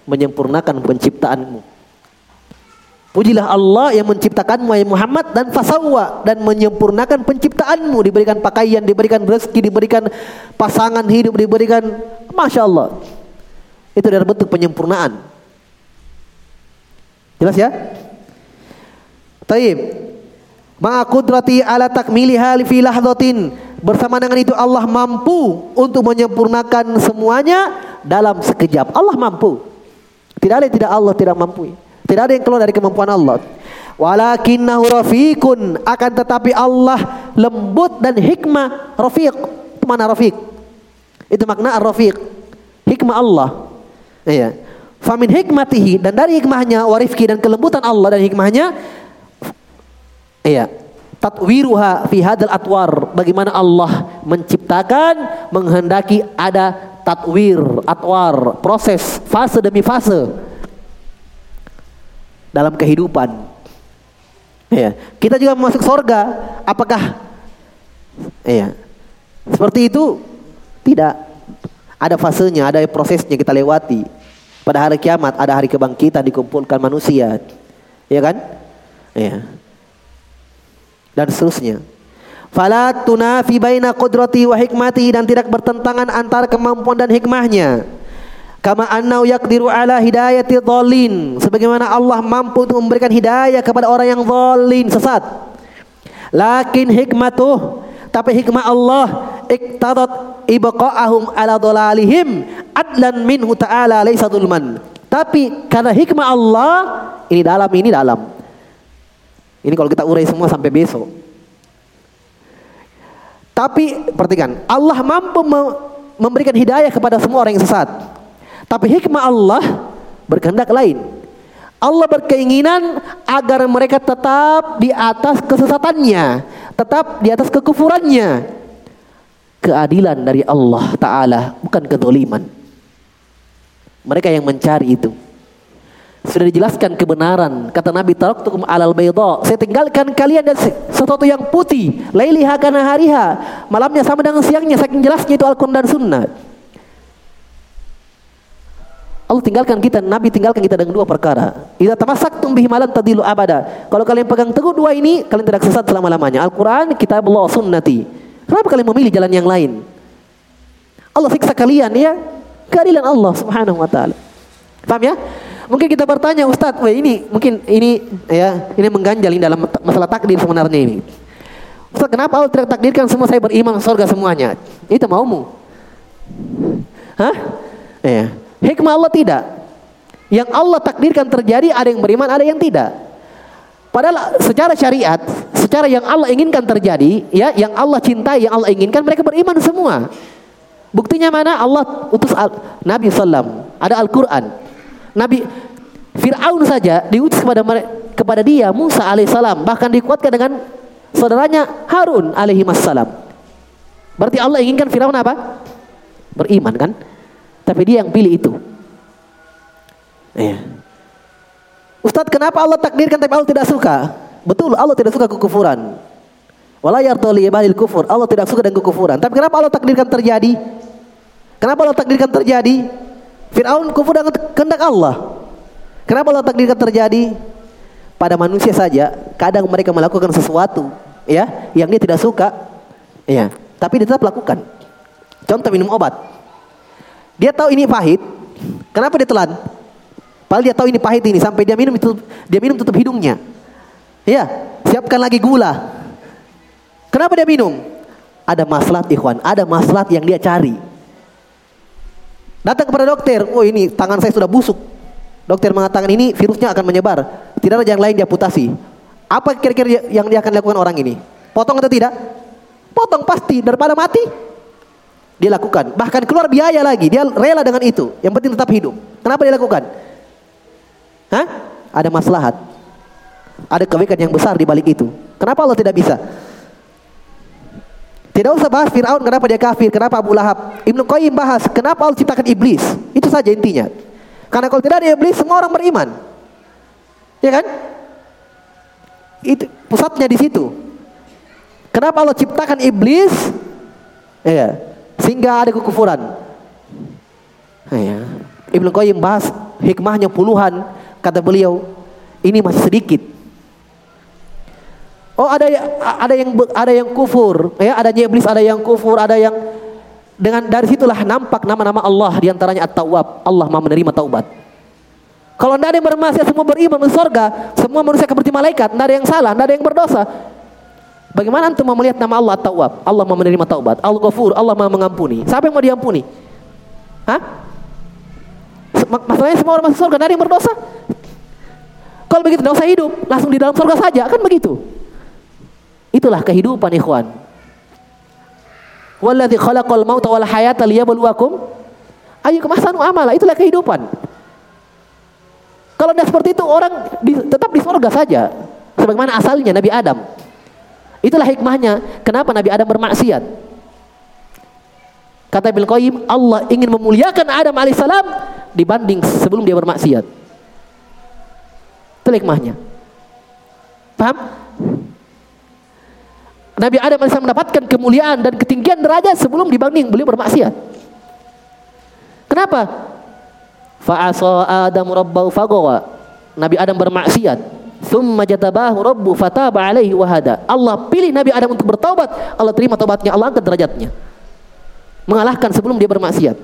Menyempurnakan penciptaanmu. Pujilah Allah yang menciptakanmu ya Muhammad dan fasawwa dan menyempurnakan penciptaanmu diberikan pakaian, diberikan rezeki, diberikan pasangan hidup, diberikan Masya Allah. Itu adalah bentuk penyempurnaan. Jelas ya? Taib. Ma'akudrati ala takmiliha fi lahdatin. Bersama dengan itu Allah mampu untuk menyempurnakan semuanya dalam sekejap. Allah mampu. Tidak ada tidak Allah tidak mampu. Tidak ada yang keluar dari kemampuan Allah. Walakinnahu rafiqun akan tetapi Allah lembut dan hikmah rafiq. Mana rafiq? Itu makna ar-rafiq. Hikmah Allah. Iya. Famin hikmatihi dan dari hikmahnya warifki dan kelembutan Allah dan hikmahnya iya tatwiruha fi hadal atwar bagaimana Allah menciptakan menghendaki ada tatwir atwar proses fase demi fase dalam kehidupan. Ya, kita juga masuk sorga. Apakah ya, seperti itu? Tidak. Ada fasenya, ada prosesnya kita lewati. Pada hari kiamat ada hari kebangkitan dikumpulkan manusia. Ya kan? Ya. Dan seterusnya. Fala tunafi baina qudrati wa hikmati dan tidak bertentangan antara kemampuan dan hikmahnya. Kama annau yaqdiru ala hidayati dhalin. Sebagaimana Allah mampu untuk memberikan hidayah kepada orang yang dhalin, sesat. Lakin hikmatuh tapi hikmah Allah iktadat ibqa'ahum ala dhalalihim adlan minhu ta'ala laisa dhulman. Tapi karena hikmah Allah ini dalam ini dalam. Ini kalau kita urai semua sampai besok. Tapi perhatikan, Allah mampu memberikan hidayah kepada semua orang yang sesat. Tapi hikmah Allah berkehendak lain. Allah berkeinginan agar mereka tetap di atas kesesatannya, tetap di atas kekufurannya. Keadilan dari Allah Ta'ala, bukan kedoliman. Mereka yang mencari itu. Sudah dijelaskan kebenaran. Kata Nabi, Taraktukum alal bayda. Saya tinggalkan kalian dan sesuatu yang putih. Lailiha kana hariha. Malamnya sama dengan siangnya. Saking jelasnya itu Al-Quran dan Sunnah. Allah tinggalkan kita, Nabi tinggalkan kita dengan dua perkara. Idza tamassaktum bihi malan tadilu abada. Kalau kalian pegang teguh dua ini, kalian tidak sesat selama-lamanya. Al-Qur'an, kitabullah, sunnati. Kenapa kalian memilih jalan yang lain? Allah siksa kalian ya. Keadilan Allah Subhanahu wa taala. Paham ya? Mungkin kita bertanya, Ustadz, wah ini mungkin ini ya, ini mengganjal ini dalam masalah takdir sebenarnya ini. Ustaz, kenapa Allah tidak takdirkan semua saya beriman surga semuanya? Itu maumu. Hah? Ya. Hikmah Allah tidak. Yang Allah takdirkan terjadi ada yang beriman, ada yang tidak. Padahal secara syariat, secara yang Allah inginkan terjadi, ya, yang Allah cintai, yang Allah inginkan, mereka beriman semua. Buktinya mana? Allah utus al Nabi Sallam, ada Al-Quran. Nabi Fir'aun saja diutus kepada kepada dia Musa alaihissalam, bahkan dikuatkan dengan saudaranya Harun alaihi Berarti Allah inginkan Fir'aun apa? Beriman kan? Tapi dia yang pilih itu. Iya. Ustadz kenapa Allah takdirkan tapi Allah tidak suka? Betul Allah tidak suka kekufuran. Wala kufur. Allah tidak suka dengan kekufuran. Tapi kenapa Allah takdirkan terjadi? Kenapa Allah takdirkan terjadi? Fir'aun kufur dengan kehendak Allah. Kenapa Allah takdirkan terjadi? Pada manusia saja, kadang mereka melakukan sesuatu ya yang dia tidak suka, ya, tapi dia tetap lakukan. Contoh minum obat. Dia tahu ini pahit. Kenapa dia telan? Padahal dia tahu ini pahit ini sampai dia minum itu dia minum tutup hidungnya. Ya, siapkan lagi gula. Kenapa dia minum? Ada masalah ikhwan, ada masalah yang dia cari. Datang kepada dokter, oh ini tangan saya sudah busuk. Dokter mengatakan ini virusnya akan menyebar. Tidak ada yang lain dia putasi. Apa kira-kira yang dia akan lakukan orang ini? Potong atau tidak? Potong pasti daripada mati. Dia lakukan. Bahkan keluar biaya lagi. Dia rela dengan itu. Yang penting tetap hidup. Kenapa dia lakukan? Hah? Ada maslahat. Ada kebaikan yang besar di balik itu. Kenapa Allah tidak bisa? Tidak usah bahas Fir'aun kenapa dia kafir, kenapa Abu Lahab. Ibnu Qayyim bahas kenapa Allah ciptakan iblis. Itu saja intinya. Karena kalau tidak ada iblis semua orang beriman. Ya kan? Itu pusatnya di situ. Kenapa Allah ciptakan iblis? Ya, sehingga ada kekufuran. Ya. Ibnu Qayyim bahas hikmahnya puluhan kata beliau ini masih sedikit Oh ada ada yang ada yang kufur, ya ada iblis, ada yang kufur, ada yang dengan dari situlah nampak nama-nama Allah di antaranya At-Tawwab. Allah mau menerima taubat. Kalau tidak ada yang bermaksiat semua beriman di surga, semua manusia seperti malaikat, tidak ada yang salah, tidak ada yang berdosa. Bagaimana antum mau melihat nama Allah At-Tawwab? Allah mau menerima taubat. Al-Ghafur, Allah mau mengampuni. Siapa yang mau diampuni? Hah? Masalahnya semua orang masuk surga, ada yang berdosa. Kalau begitu usah hidup, langsung di dalam surga saja, kan begitu. Itulah kehidupan ikhwan. Walladzi khalaqal mauta wal hayata liyabluwakum ayyukum ahsanu amala. Itulah kehidupan. Kalau tidak seperti itu orang di, tetap di surga saja. Sebagaimana asalnya Nabi Adam. Itulah hikmahnya kenapa Nabi Adam bermaksiat. Kata Ibnu Qayyim, Allah ingin memuliakan Adam alaihissalam dibanding sebelum dia bermaksiat. Itu hikmahnya. Paham? Nabi Adam AS mendapatkan kemuliaan dan ketinggian derajat sebelum dibanding beliau bermaksiat. Kenapa? Fa'asa Adam rabbahu fagawa. Nabi Adam bermaksiat. Thumma jatabahu rabbu fataba alaihi wahada. Allah pilih Nabi Adam untuk bertaubat. Allah terima taubatnya. Allah angkat derajatnya. Mengalahkan sebelum dia bermaksiat.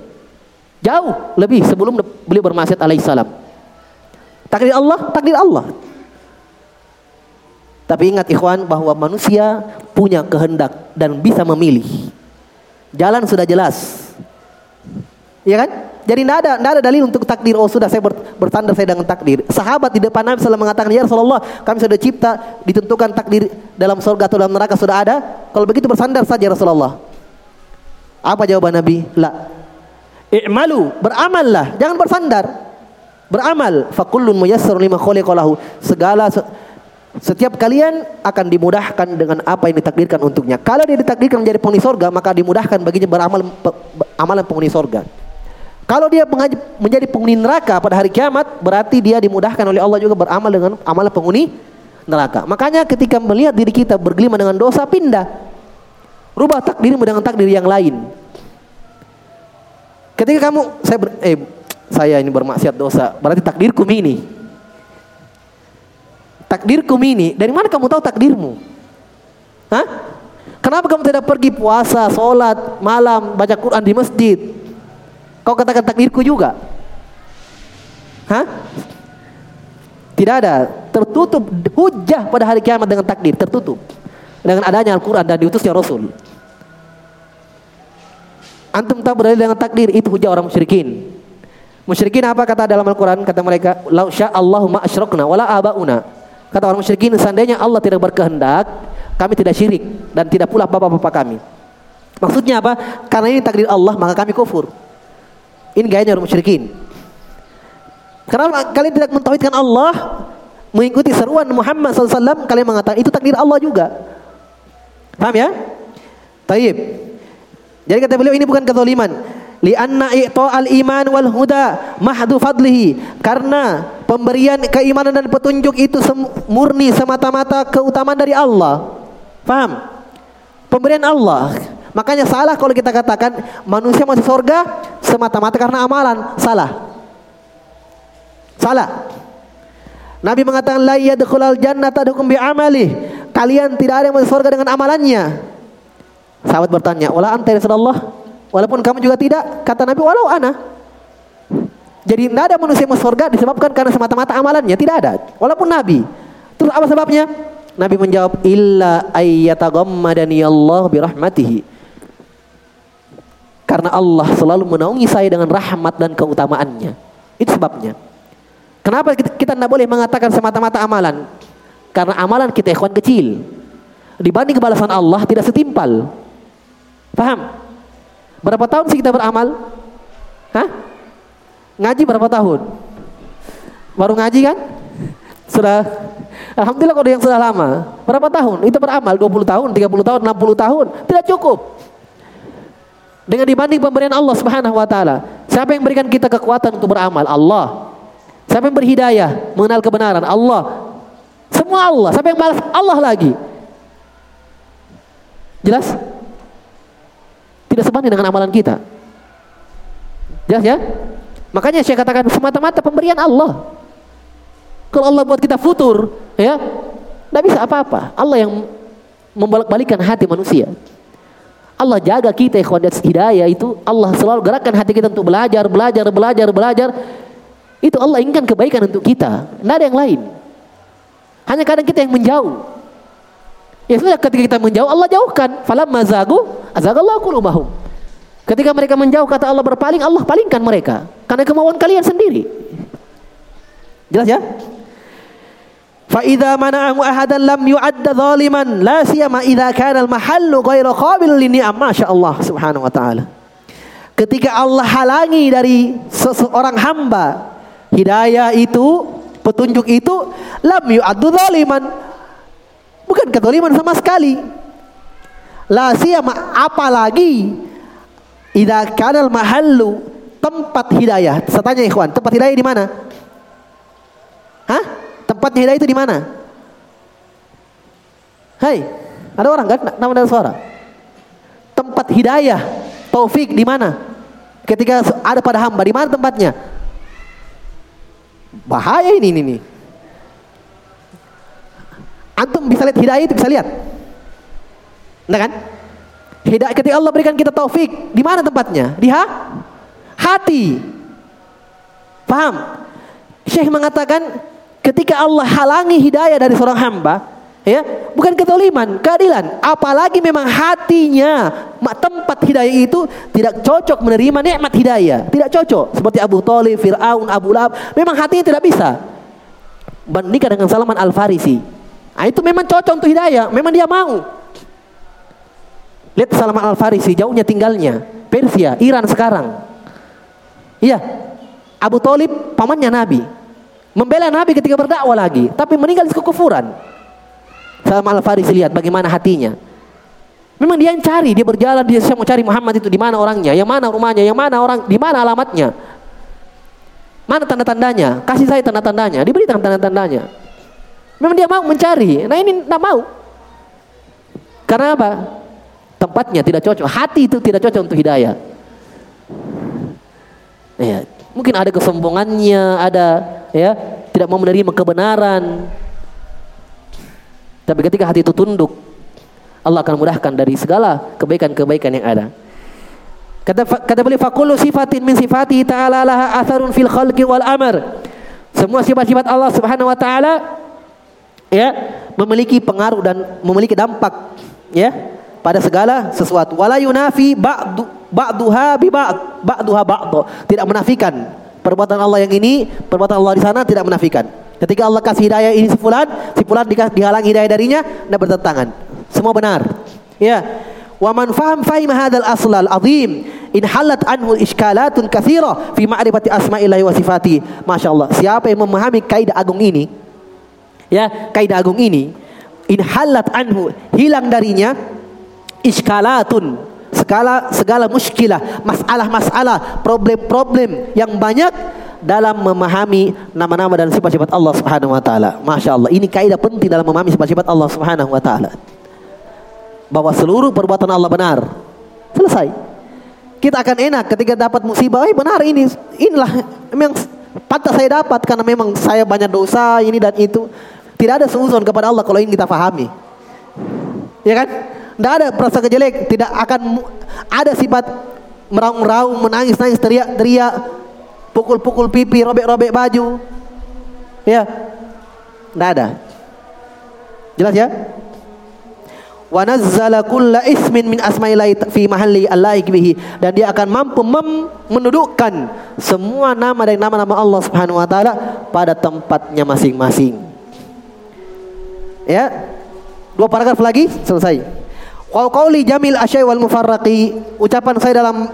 Jauh lebih sebelum beliau bermaksiat alaihissalam. Takdir Allah, takdir Allah. Tapi ingat ikhwan bahwa manusia punya kehendak dan bisa memilih. Jalan sudah jelas. Ya kan? Jadi tidak ada, tidak ada dalil untuk takdir. Oh sudah saya bertanda saya dengan takdir. Sahabat di depan Nabi SAW mengatakan, Ya Rasulullah kami sudah cipta, ditentukan takdir dalam surga atau dalam neraka sudah ada. Kalau begitu bersandar saja Rasulullah. Apa jawaban Nabi? La. I'malu, beramallah, jangan bersandar. Beramal. Fakullun muyassar lima khuliqalahu. Segala setiap kalian akan dimudahkan dengan apa yang ditakdirkan untuknya. Kalau dia ditakdirkan menjadi penghuni sorga, maka dimudahkan baginya beramal amalan penghuni sorga. Kalau dia menjadi penghuni neraka pada hari kiamat, berarti dia dimudahkan oleh Allah juga beramal dengan amalan penghuni neraka. Makanya ketika melihat diri kita bergelima dengan dosa, pindah. Rubah takdirmu dengan takdir yang lain. Ketika kamu saya ber, eh saya ini bermaksiat dosa, berarti takdirku ini. Takdirku ini, dari mana kamu tahu takdirmu? Hah? Kenapa kamu tidak pergi puasa, sholat, malam, baca Quran di masjid? Kau katakan takdirku juga? Hah? Tidak ada. Tertutup hujah pada hari kiamat dengan takdir. Tertutup. Dengan adanya Al-Quran dan diutusnya Rasul. Antum tak berada dengan takdir. Itu hujah orang musyrikin. Musyrikin apa kata dalam Al-Quran? Kata mereka, Lau Allahumma asyrokna wala abauna. Kata orang musyrikin, seandainya Allah tidak berkehendak, kami tidak syirik dan tidak pula bapak-bapak kami. Maksudnya apa? Karena ini takdir Allah, maka kami kufur. Ini gayanya orang musyrikin. Karena kalian tidak mentauhidkan Allah, mengikuti seruan Muhammad SAW, kalian mengatakan itu takdir Allah juga. Paham ya? Taib. Jadi kata beliau ini bukan kezaliman lianna al iman wal huda mahdu fadlihi karena pemberian keimanan dan petunjuk itu murni semata-mata keutamaan dari Allah paham pemberian Allah makanya salah kalau kita katakan manusia masuk surga semata-mata karena amalan salah salah Nabi mengatakan la yadkhulul jannata dukum bi amali kalian tidak ada yang masuk surga dengan amalannya sahabat bertanya wala anta ya Rasulullah Walaupun kamu juga tidak, kata Nabi, walau ana. Jadi tidak ada manusia masuk surga disebabkan karena semata-mata amalannya, tidak ada. Walaupun Nabi. Terus apa sebabnya? Nabi menjawab, illa ayyataghammadani Allah birahmatihi. Karena Allah selalu menaungi saya dengan rahmat dan keutamaannya. Itu sebabnya. Kenapa kita, tidak boleh mengatakan semata-mata amalan? Karena amalan kita ikhwan kecil. Dibanding kebalasan Allah tidak setimpal. Paham? Berapa tahun sih kita beramal? Hah? Ngaji berapa tahun? Baru ngaji kan? Sudah Alhamdulillah kalau yang sudah lama. Berapa tahun? Itu beramal 20 tahun, 30 tahun, 60 tahun. Tidak cukup. Dengan dibanding pemberian Allah Subhanahu wa taala. Siapa yang berikan kita kekuatan untuk beramal? Allah. Siapa yang berhidayah mengenal kebenaran? Allah. Semua Allah. Siapa yang balas? Allah lagi. Jelas? Tidak sebanding dengan amalan kita. Jelas ya? Makanya saya katakan semata-mata pemberian Allah. Kalau Allah buat kita futur, ya, tidak bisa apa-apa. Allah yang membolak-balikan hati manusia. Allah jaga kita ikhwan hidayah itu Allah selalu gerakkan hati kita untuk belajar, belajar, belajar, belajar. Itu Allah inginkan kebaikan untuk kita. Tidak ada yang lain. Hanya kadang kita yang menjauh. Ya sudah ketika kita menjauh Allah jauhkan. Falam mazagu azagallahu. Ketika mereka menjauh kata Allah berpaling, Allah palingkan mereka karena kemauan kalian sendiri. Jelas ya? Fa mana mana'ahu ahadan lam yu'adda zaliman la siyama idza kana al-mahallu ghairu qabil li ni'am. Masyaallah subhanahu wa ta'ala. Ketika Allah halangi dari seseorang hamba hidayah itu, petunjuk itu lam yu'addu zaliman. Bukan kezaliman sama sekali. La siyama apalagi idza kana mahallu tempat hidayah. Saya tanya ikhwan, tempat hidayah di mana? Hah? Tempatnya hidayah itu di mana? Hai, ada orang kan? Nama dan suara. Tempat hidayah, taufik di mana? Ketika ada pada hamba, di mana tempatnya? Bahaya ini, ini, ini. Antum bisa lihat hidayah itu bisa lihat. Nah kan? Hidayah ketika Allah berikan kita taufik, di mana tempatnya? Di ha? hati. Paham? Syekh mengatakan Ketika Allah halangi hidayah dari seorang hamba, ya, bukan ketoliman, keadilan. Apalagi memang hatinya tempat hidayah itu tidak cocok menerima nikmat hidayah, tidak cocok. Seperti Abu Talib, Fir'aun, Abu Lahab, memang hatinya tidak bisa. Bandingkan dengan Salman Al Farisi. Nah, itu memang cocok untuk hidayah, memang dia mau. Lihat Salman Al Farisi, jauhnya tinggalnya, Persia, Iran sekarang. Iya, Abu Talib pamannya Nabi, Membela Nabi ketika berdakwah lagi, tapi meninggal di kekufuran. Salman Al-Farisi lihat bagaimana hatinya. Memang dia yang cari, dia berjalan, dia mau cari Muhammad itu di mana orangnya, yang mana rumahnya, yang mana orang, di mana alamatnya. Mana tanda-tandanya? Kasih saya tanda-tandanya. Diberi tanda-tandanya. Memang dia mau mencari. Nah ini tidak mau. Karena apa? Tempatnya tidak cocok. Hati itu tidak cocok untuk hidayah. Ya, mungkin ada kesombongannya, ada ya tidak mau menerima kebenaran. Tapi ketika hati itu tunduk, Allah akan mudahkan dari segala kebaikan-kebaikan yang ada. Kata kata beliau faqulu sifatin min sifati ta'ala laha atharun fil khalqi wal amr. Semua sifat-sifat Allah Subhanahu wa taala ya memiliki pengaruh dan memiliki dampak ya pada segala sesuatu. Wala yunafi ba'du ba'duha bi ba'd ba'duha ba'd. Tidak menafikan Perbuatan Allah yang ini, perbuatan Allah di sana tidak menafikan. Ketika Allah kasih hidayah ini si fulan, si fulan dihalang hidayah darinya, tidak bertentangan. Semua benar. Ya. Wa man faham fahim hadzal aslal azim in halat anhu iskalatun katsira fi ma'rifati asma'illahi wa sifati. Masyaallah. Siapa yang memahami kaidah agung ini? Ya, kaidah agung ini in halat anhu hilang darinya iskalatun segala segala muskilah, masalah-masalah, problem-problem yang banyak dalam memahami nama-nama dan sifat-sifat Allah Subhanahu wa taala. Masya Allah, ini kaidah penting dalam memahami sifat-sifat Allah Subhanahu wa taala. Bahwa seluruh perbuatan Allah benar. Selesai. Kita akan enak ketika dapat musibah, eh benar ini, inilah memang pantas saya dapat karena memang saya banyak dosa ini dan itu. Tidak ada seuzon kepada Allah kalau ini kita pahami. Ya kan? Tidak ada perasaan jelek, tidak akan ada sifat meraung-raung, menangis-nangis, teriak-teriak, pukul-pukul pipi, robek-robek baju. Ya. Tidak ada. Jelas ya? wa nazzala kulla ismin min asma'illahi fi mahalli allaik bihi dan dia akan mampu mem menudukkan semua nama dari nama-nama Allah Subhanahu wa taala pada tempatnya masing-masing. Ya. Dua paragraf lagi selesai. Wa qauli jamil asyai wal mufarraqi ucapan saya dalam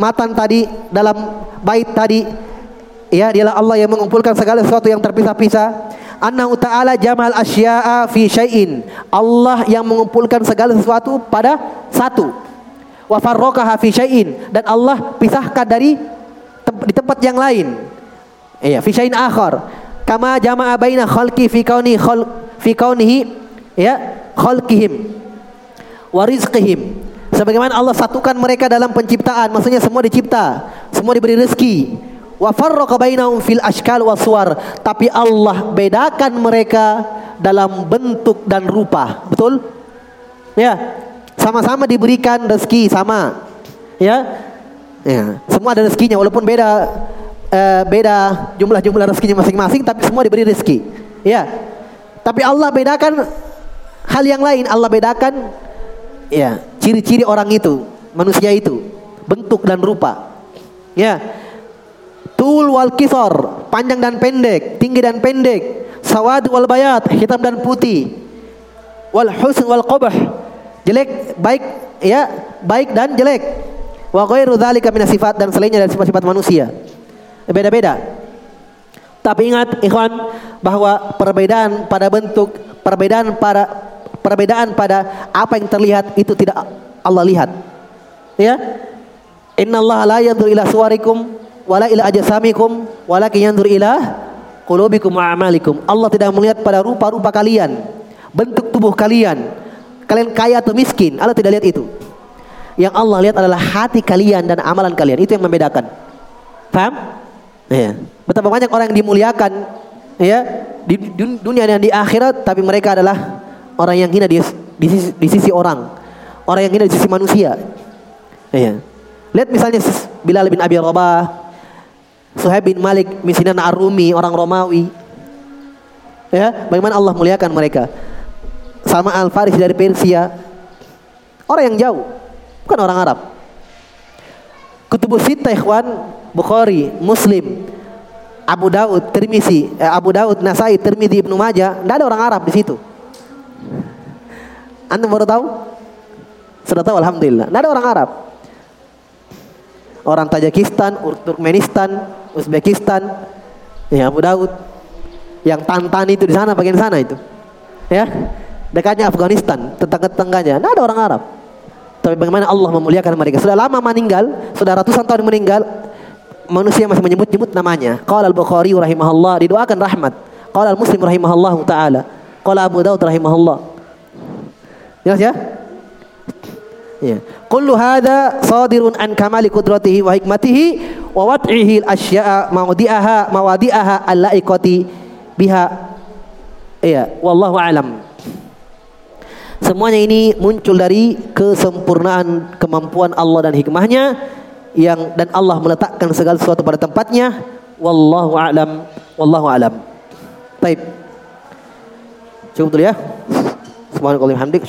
matan tadi dalam bait tadi ya dialah Allah yang mengumpulkan segala sesuatu yang terpisah-pisah annahu ta'ala jamal asya'a fi syai'in. Allah yang mengumpulkan segala sesuatu pada satu. Wa farraqaha fi syai'in dan Allah pisahkan dari di tempat yang lain. Iya, fi syai'in akhar. Kama jama'a baina khalqi fi kauni khal fi kaunihi ya khalqihim wa rizqihim. Sebagaimana Allah satukan mereka dalam penciptaan, maksudnya semua dicipta, semua diberi rezeki. Wa farraqa bainahum fil ashkal waswar tapi Allah bedakan mereka dalam bentuk dan rupa. Betul? Ya. Sama-sama diberikan rezeki sama. Ya. Ya. Semua ada rezekinya walaupun beda uh, beda jumlah-jumlah rezekinya masing-masing tapi semua diberi rezeki. Ya. Tapi Allah bedakan hal yang lain. Allah bedakan ya ciri-ciri orang itu manusia itu bentuk dan rupa ya Tul wal kisor, panjang dan pendek, tinggi dan pendek. Sawad wal bayat, hitam dan putih. Wal husn wal qabah, jelek, baik, ya, baik dan jelek. Wa ghairu dzalika min sifat dan selainnya dari sifat-sifat manusia. Beda-beda. Tapi ingat ikhwan bahwa perbedaan pada bentuk, perbedaan pada perbedaan pada apa yang terlihat itu tidak Allah lihat. Ya. Inna Allah la yanzur ila suwarikum wala ila ajsamikum walakin yanzur ila qulubikum wa a'malikum. Allah tidak melihat pada rupa-rupa kalian, bentuk tubuh kalian. Kalian kaya atau miskin, Allah tidak lihat itu. Yang Allah lihat adalah hati kalian dan amalan kalian. Itu yang membedakan. Paham? Ya. Betapa banyak orang yang dimuliakan ya di dunia dan di akhirat tapi mereka adalah orang yang hina di, di, sisi, di sisi orang. Orang yang hina di sisi manusia. Ya. Lihat misalnya Bilal bin Abi Rabah, Suhaib bin Malik Misinan Ar-Rumi orang Romawi ya bagaimana Allah muliakan mereka sama Al Faris dari Persia orang yang jauh bukan orang Arab Kutubus ikhwan Bukhari Muslim Abu Daud Tirmizi eh, Abu Daud Nasai Tirmizi Ibnu Majah tidak ada orang Arab di situ Anda baru tahu sudah tahu Alhamdulillah tidak ada orang Arab orang Tajikistan, Turkmenistan, Uzbekistan, ya Abu Daud, yang Tantan itu di sana bagian sana itu, ya dekatnya Afghanistan, tetangga-tetangganya, tidak ada orang Arab. Tapi bagaimana Allah memuliakan mereka? Sudah lama meninggal, sudah ratusan tahun meninggal, manusia masih menyebut-nyebut namanya. Qala al-Bukhari rahimahullah didoakan rahmat. Qala al-Muslim rahimahullah taala. Qala Abu Daud rahimahullah. Jelas ya? Ya. Kullu hadza sadirun an kamali qudratihi wa hikmatihi wa wad'ihi al-asya'a mawdi'aha mawadi'aha al-laiqati biha. Iya, wallahu alam. Semuanya ini muncul dari kesempurnaan kemampuan Allah dan hikmahnya yang dan Allah meletakkan segala sesuatu pada tempatnya. Wallahu alam. Wallahu alam. Baik. Cukup dulu ya. Subhanallah hamdik.